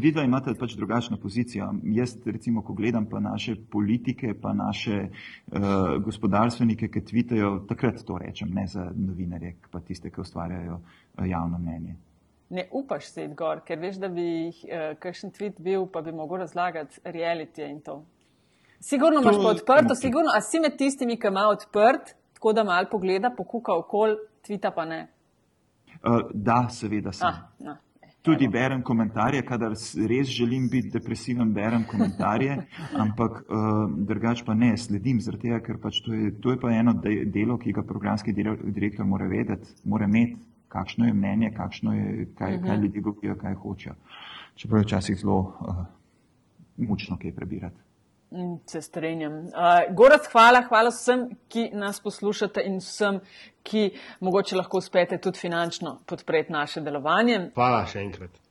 Vidva imate pač drugačno pozicijo. Jaz, recimo, ko gledam pa naše politike, pa naše uh, gospodarstvenike, ki tvitajo, takrat to rečem, ne za novinarje, pa tiste, ki ustvarjajo uh, javno mnenje ne upaš se iti gor, ker veš, da bi jih uh, kakšen tweet bil, pa bi mogel razlagati reality in to. Sigurno imaš pa odprto, sigurno, a si med tistimi, ki ima odprt, tako da malo pogleda, pokuka okol, tvita pa ne. Uh, da, seveda sem. Ah, no. Tudi berem komentarje, kadar res želim biti depresiven, berem komentarje, ampak uh, drugač pa ne, sledim, tega, ker pač to, je, to je pa eno delo, ki ga programski direktor mora vedeti, mora imeti kakšno je mnenje, kakšno je, kaj, kaj mhm. ljudi govorijo, kaj hočejo. Čeprav je včasih zelo uh, mučno kaj prebirati. Mm, se strenjam. Uh, Gorac, hvala, hvala vsem, ki nas poslušate in vsem, ki mogoče lahko uspete tudi finančno podpreti naše delovanje. Hvala še enkrat.